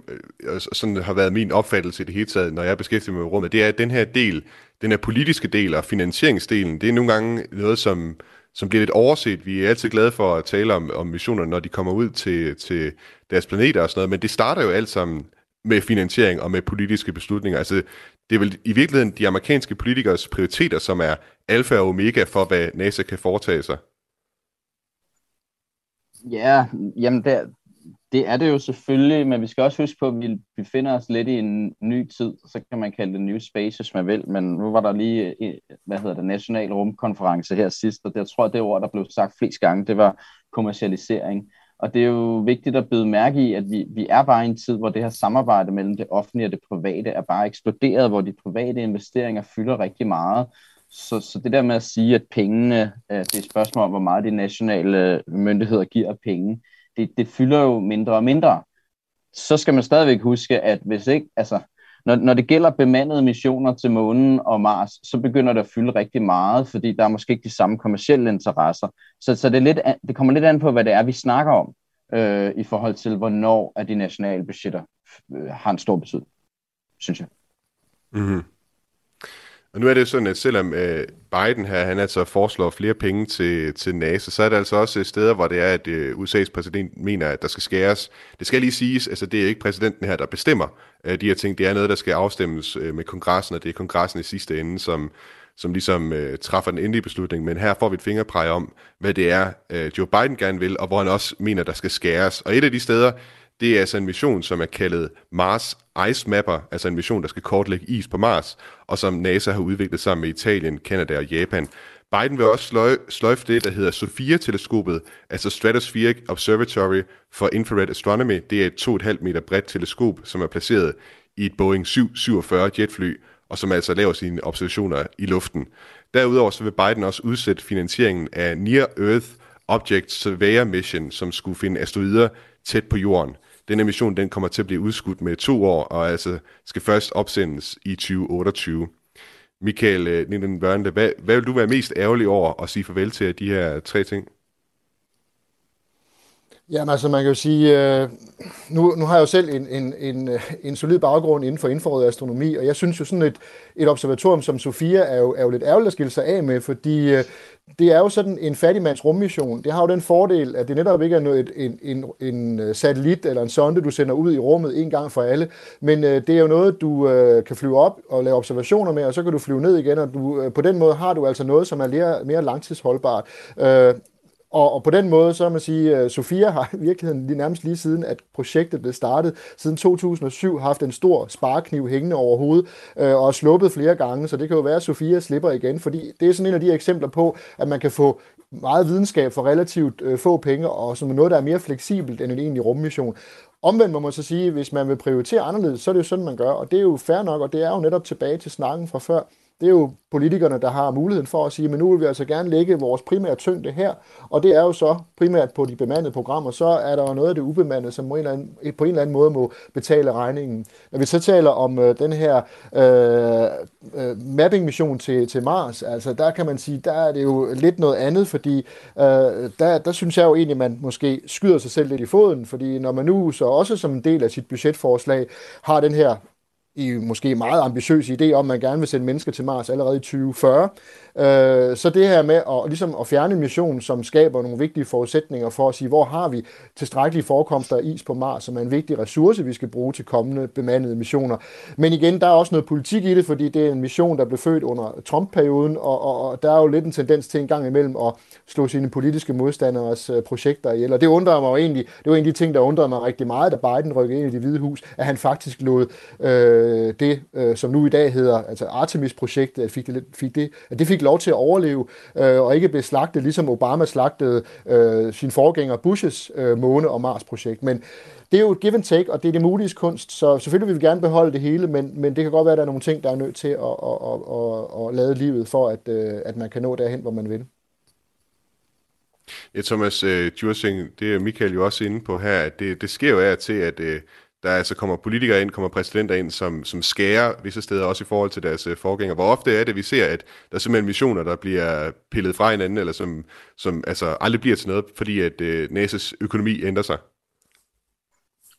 C: øh sådan har været min opfattelse i det hele taget, når jeg beskæftiger mig med rummet, det er, at den her del, den her politiske del og finansieringsdelen, det er nogle gange noget, som, som bliver lidt overset. Vi er altid glade for at tale om, om missioner, når de kommer ud til, til deres planeter og sådan noget, men det starter jo alt sammen med finansiering og med politiske beslutninger. Altså, det er vel i virkeligheden de amerikanske politikers prioriteter, som er alfa og omega for, hvad NASA kan foretage sig.
H: Ja, jamen det, det er det jo selvfølgelig, men vi skal også huske på, at vi befinder os lidt i en ny tid, så kan man kalde det new space, hvis man vil, men nu var der lige, hvad hedder det, national rumkonference her sidst, og det, jeg tror, det ord, der blev sagt flest gange, det var kommercialisering. Og det er jo vigtigt at byde mærke i, at vi, vi er bare i en tid, hvor det her samarbejde mellem det offentlige og det private er bare eksploderet, hvor de private investeringer fylder rigtig meget. Så, så det der med at sige, at pengene, det er et spørgsmål om, hvor meget de nationale myndigheder giver penge, det, det fylder jo mindre og mindre. Så skal man stadigvæk huske, at hvis ikke, altså, når, når det gælder bemandede missioner til månen og Mars, så begynder det at fylde rigtig meget, fordi der er måske ikke de samme kommersielle interesser. Så, så det, er lidt, det kommer lidt an på, hvad det er, vi snakker om, øh, i forhold til, hvornår at de nationale budgetter øh, har en stor betydning, synes jeg.
C: Mm-hmm. Og nu er det jo sådan, at selvom øh, Biden her, han altså foreslår flere penge til, til NASA, så er der altså også øh, steder, hvor det er, at øh, USA's præsident mener, at der skal skæres. Det skal lige siges, altså det er ikke præsidenten her, der bestemmer øh, de her ting. Det er noget, der skal afstemmes øh, med kongressen, og det er kongressen i sidste ende, som, som ligesom øh, træffer den endelige beslutning. Men her får vi et fingerpræg om, hvad det er, øh, Joe Biden gerne vil, og hvor han også mener, der skal skæres. Og et af de steder, det er altså en mission, som er kaldet Mars Ice Mapper, altså en mission, der skal kortlægge is på Mars, og som NASA har udviklet sammen med Italien, Kanada og Japan. Biden vil også sløj, sløjfe det, der hedder SOFIA-teleskopet, altså Stratospheric Observatory for Infrared Astronomy. Det er et 2,5 meter bredt teleskop, som er placeret i et Boeing 747 jetfly, og som altså laver sine observationer i luften. Derudover så vil Biden også udsætte finansieringen af Near Earth Object Surveyor Mission, som skulle finde asteroider tæt på jorden den mission den kommer til at blive udskudt med to år, og altså skal først opsendes i 2028. Michael øh, Ninden Børnle, hvad, hvad vil du være mest ærgerlig over at sige farvel til de her tre ting?
G: Jamen altså, man kan jo sige, øh, nu, nu har jeg jo selv en, en, en, øh, en solid baggrund inden for infrarød astronomi, og jeg synes jo sådan et, et observatorium som Sofia er jo, er jo lidt ærgerligt at skille sig af med, fordi øh, det er jo sådan en fattigmands rummission. Det har jo den fordel, at det netop ikke er noget, en, en, en øh, satellit eller en sonde, du sender ud i rummet en gang for alle, men øh, det er jo noget, du øh, kan flyve op og lave observationer med, og så kan du flyve ned igen, og du, øh, på den måde har du altså noget, som er mere, mere langtidsholdbart. Øh, og, og på den måde, så må man sige, at Sofia har i virkeligheden lige nærmest lige siden, at projektet blev startet, siden 2007, haft en stor sparkniv hængende over hovedet, øh, og sluppet flere gange, så det kan jo være, at Sofia slipper igen, fordi det er sådan en af de eksempler på, at man kan få meget videnskab for relativt øh, få penge, og som noget, der er mere fleksibelt end en egentlig rummission. Omvendt må man så sige, hvis man vil prioritere anderledes, så er det jo sådan, man gør, og det er jo fair nok, og det er jo netop tilbage til snakken fra før det er jo politikerne, der har muligheden for at sige, men nu vil vi altså gerne lægge vores primære tyngde her, og det er jo så primært på de bemandede programmer, så er der jo noget af det ubemandede, som på en eller anden, på en eller anden måde må betale regningen. Når vi så taler om øh, den her øh, øh, mapping-mission til, til Mars, altså der kan man sige, der er det jo lidt noget andet, fordi øh, der, der synes jeg jo egentlig, at man måske skyder sig selv lidt i foden, fordi når man nu så også som en del af sit budgetforslag har den her i måske meget ambitiøs idé om, at man gerne vil sende mennesker til Mars allerede i 2040, Øh, så det her med at, ligesom at fjerne missionen, mission, som skaber nogle vigtige forudsætninger for at sige, hvor har vi tilstrækkelige forekomster af is på Mars, som er en vigtig ressource, vi skal bruge til kommende bemandede missioner. Men igen, der er også noget politik i det, fordi det er en mission, der blev født under Trump-perioden, og, og, og der er jo lidt en tendens til en gang imellem at slå sine politiske modstanderes øh, projekter ihjel. Og det undrer mig jo egentlig, det var en af de ting, der undrede mig rigtig meget, da Biden rykkede ind i det hvide hus, at han faktisk lod øh, Øh, det, øh, som nu i dag hedder, altså Artemis-projektet, fik det, fik det, at det fik lov til at overleve, øh, og ikke blive slagtet, ligesom Obama slagtede øh, sin forgænger Bushes øh, måne- og Mars-projekt. Men det er jo et give and take, og det er det mulige kunst, så selvfølgelig vil vi gerne beholde det hele, men, men det kan godt være, at der er nogle ting, der er nødt til at, at, at, at, at lade livet, for at, øh, at man kan nå derhen, hvor man vil.
C: Ja, Thomas uh, Djursing, det er Michael jo også inde på her, at det, det sker jo af til, at uh, der altså kommer politikere ind, kommer præsidenter ind, som, som skærer visse steder, også i forhold til deres øh, forgængere. Hvor ofte er det, vi ser, at der er simpelthen missioner, der bliver pillet fra hinanden, eller som, som altså aldrig bliver til noget, fordi at øh, NASA's økonomi ændrer sig?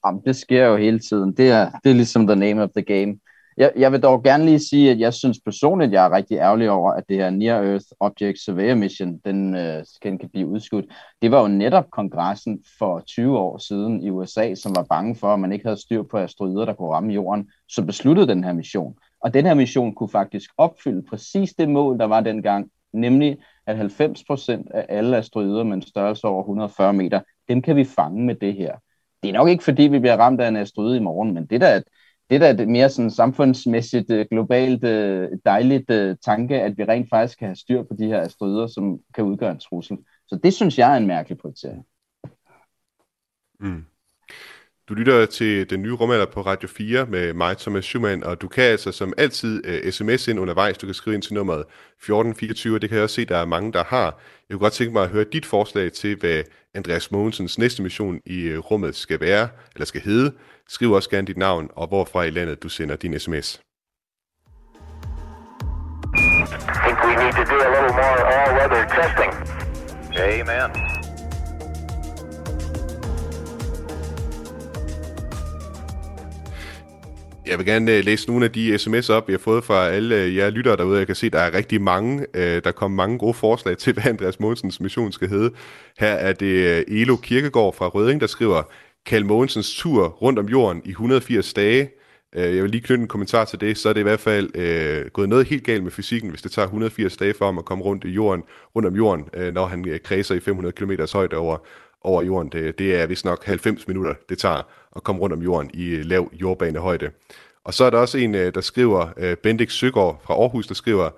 H: Jamen, det sker jo hele tiden. Det er, det er ligesom the name of the game. Jeg, jeg vil dog gerne lige sige, at jeg synes personligt, jeg er rigtig ærgerlig over, at det her Near Earth Object Surveyor Mission, den øh, kan, kan blive udskudt. Det var jo netop kongressen for 20 år siden i USA, som var bange for, at man ikke havde styr på asteroider, der kunne ramme jorden, så besluttede den her mission. Og den her mission kunne faktisk opfylde præcis det mål, der var dengang, nemlig at 90% af alle asteroider med en størrelse over 140 meter, dem kan vi fange med det her. Det er nok ikke, fordi vi bliver ramt af en asteroide i morgen, men det der at det der er et mere sådan samfundsmæssigt, øh, globalt øh, dejligt øh, tanke, at vi rent faktisk kan have styr på de her asteroider, som kan udgøre en trussel. Så det synes jeg er en mærkelig prioritering.
C: Mm. Du lytter til den nye rumalder på Radio 4 med mig, Thomas Schumann, og du kan altså som altid uh, sms ind undervejs. Du kan skrive ind til nummeret 1424, og det kan jeg også se, der er mange, der har. Jeg kunne godt tænke mig at høre dit forslag til, hvad Andreas Mogensens næste mission i uh, rummet skal være, eller skal hedde. Skriv også gerne dit navn, og hvorfra i landet du sender din sms.
E: I think we need to do a little more all-weather testing.
D: Amen.
C: Jeg vil gerne øh, læse nogle af de sms'er op, jeg har fået fra alle øh, jer lyttere derude. Jeg kan se, der er rigtig mange. Øh, der kommer mange gode forslag til, hvad Andreas Mogensens mission skal hedde. Her er det Elo Kirkegaard fra Røding, der skriver, Kjell Mogensens tur rundt om jorden i 180 dage. Jeg vil lige knytte en kommentar til det, så er det i hvert fald øh, gået noget helt galt med fysikken, hvis det tager 180 dage for ham at komme rundt i jorden, rundt om jorden, øh, når han kredser i 500 km højde over, over jorden. Det, det er vist nok 90 minutter, det tager at komme rundt om jorden i øh, lav jordbanehøjde. Og så er der også en, øh, der skriver, øh, Bendik Søgaard fra Aarhus, der skriver,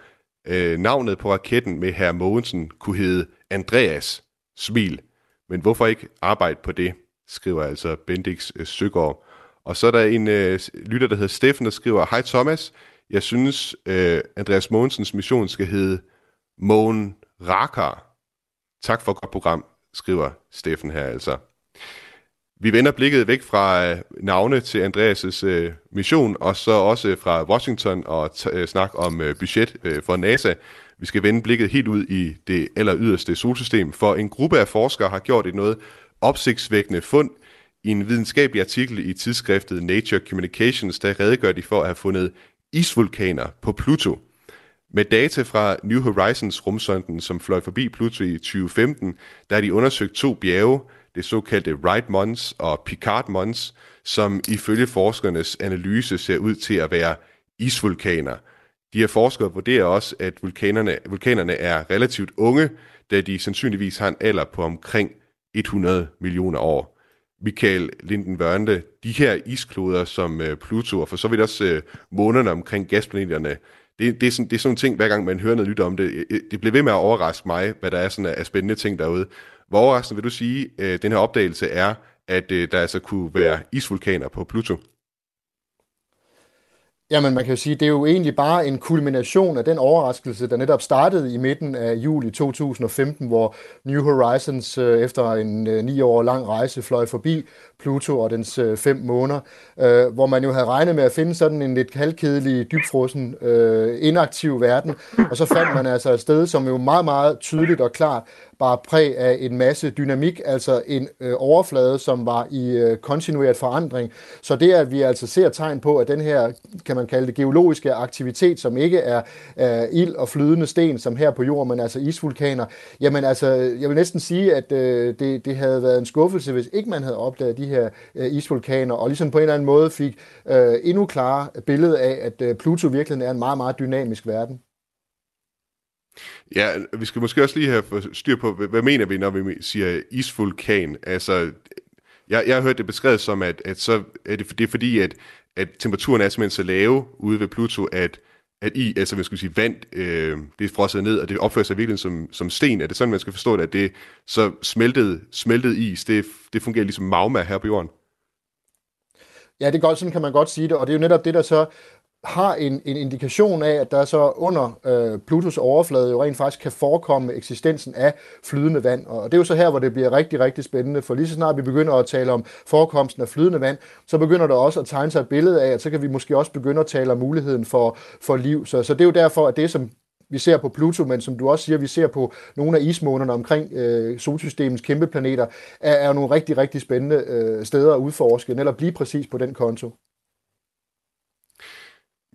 C: navnet på raketten med herr Mogensen kunne hedde Andreas Smil. Men hvorfor ikke arbejde på det? skriver altså Bendix Søgaard. Og så er der en øh, lytter, der hedder Steffen, der skriver, Hej Thomas, jeg synes, øh, Andreas Mogensens mission skal hedde Mogen Rakar. Tak for et godt program, skriver Steffen her altså. Vi vender blikket væk fra øh, navne til Andreas' øh, mission, og så også fra Washington og t- øh, snak om øh, budget øh, for NASA. Vi skal vende blikket helt ud i det aller yderste solsystem, for en gruppe af forskere har gjort et noget opsigtsvækkende fund i en videnskabelig artikel i tidsskriftet Nature Communications, der redegør de for at have fundet isvulkaner på Pluto. Med data fra New Horizons rumsonden, som fløj forbi Pluto i 2015, der har de undersøgt to bjerge, det såkaldte Wright Mons og Picard Mons, som ifølge forskernes analyse ser ud til at være isvulkaner. De her forskere vurderer også, at vulkanerne, vulkanerne er relativt unge, da de sandsynligvis har en alder på omkring 100 millioner år. Michael Lindenbønde, de her iskloder som øh, Pluto, og for så vidt også øh, månerne omkring gasplaneterne, det, det, er sådan, det er sådan en ting, hver gang man hører noget nyt om det, øh, øh, det bliver ved med at overraske mig, hvad der er sådan af spændende ting derude. Hvor overraskende vil du sige, øh, den her opdagelse er, at øh, der altså kunne være isvulkaner på Pluto?
G: Jamen, man kan jo sige, det er jo egentlig bare en kulmination af den overraskelse, der netop startede i midten af juli 2015, hvor New Horizons efter en ni år lang rejse fløj forbi Pluto og dens øh, fem måneder, øh, hvor man jo havde regnet med at finde sådan en lidt halvkedelig, dybfrosen, øh, inaktiv verden, og så fandt man altså et sted, som jo meget, meget tydeligt og klart bare præg af en masse dynamik, altså en øh, overflade, som var i øh, kontinueret forandring. Så det, at vi altså ser tegn på, at den her, kan man kalde det, geologiske aktivitet, som ikke er øh, ild og flydende sten, som her på jorden, men altså isvulkaner, jamen altså, jeg vil næsten sige, at øh, det, det havde været en skuffelse, hvis ikke man havde opdaget de her øh, isvulkaner, og ligesom på en eller anden måde fik øh, endnu klarere billede af, at øh, Pluto virkelig er en meget, meget dynamisk verden.
C: Ja, vi skal måske også lige have styr på, hvad mener vi, når vi siger isvulkan? Altså, jeg, jeg har hørt det beskrevet som, at, at så er det, det er fordi, at, at temperaturen er simpelthen så lave ude ved Pluto, at, at i, altså man skal sige vand, øh, det er frosset ned, og det opfører sig virkelig som, som sten. Er det sådan, man skal forstå det, at det så smeltet, smeltet is, det, det fungerer ligesom magma her på jorden?
G: Ja, det er godt, sådan kan man godt sige det, og det er jo netop det, der så har en, en indikation af, at der så under øh, Plutos overflade jo rent faktisk kan forekomme eksistensen af flydende vand. Og det er jo så her, hvor det bliver rigtig, rigtig spændende, for lige så snart vi begynder at tale om forekomsten af flydende vand, så begynder der også at tegne sig et billede af, at så kan vi måske også begynde at tale om muligheden for, for liv. Så, så det er jo derfor, at det, som vi ser på Pluto, men som du også siger, vi ser på nogle af ismånerne omkring øh, solsystemets kæmpe planeter, er, er nogle rigtig, rigtig spændende øh, steder at udforske, eller blive præcis på den konto.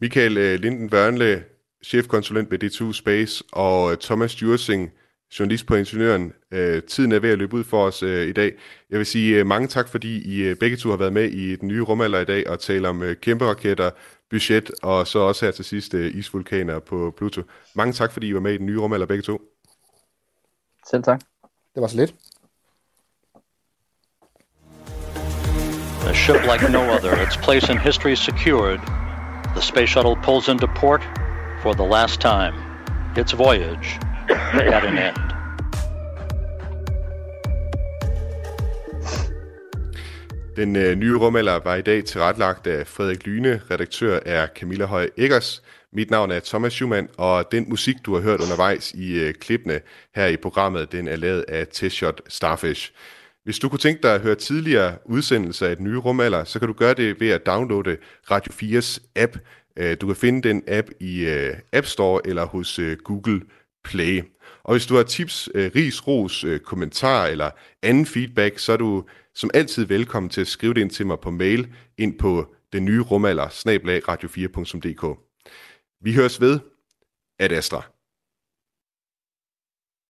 C: Michael øh, Linden Børnle, chefkonsulent ved D2 Space, og Thomas Jursing, journalist på Ingeniøren. Øh, tiden er ved at løbe ud for os øh, i dag. Jeg vil sige øh, mange tak, fordi I øh, begge to har været med i den nye rumalder i dag og tale om øh, kæmpe raketter, budget og så også her til sidst øh, isvulkaner på Pluto. Mange tak, fordi I var med i den nye rumalder begge to.
H: Selv tak.
G: Det var så lidt.
L: A ship like no other, its place in history secured, the space shuttle pulls into port for the last time. Its voyage at an end.
C: Den øh, nye rumalder var i dag tilretlagt af Frederik Lyne, redaktør er Camilla Høj Eggers. Mit navn er Thomas Schumann, og den musik, du har hørt undervejs i øh, klippene her i programmet, den er lavet af T-Shot Starfish. Hvis du kunne tænke dig at høre tidligere udsendelser af den nye rumalder, så kan du gøre det ved at downloade Radio 4's app. Øh, du kan finde den app i øh, App Store eller hos øh, Google Play. Og hvis du har tips, ris, ros, kommentar eller anden feedback, så er du som altid velkommen til at skrive det ind til mig på mail ind på den nye rumalder, radio4.dk. Vi høres ved. Ad Astra.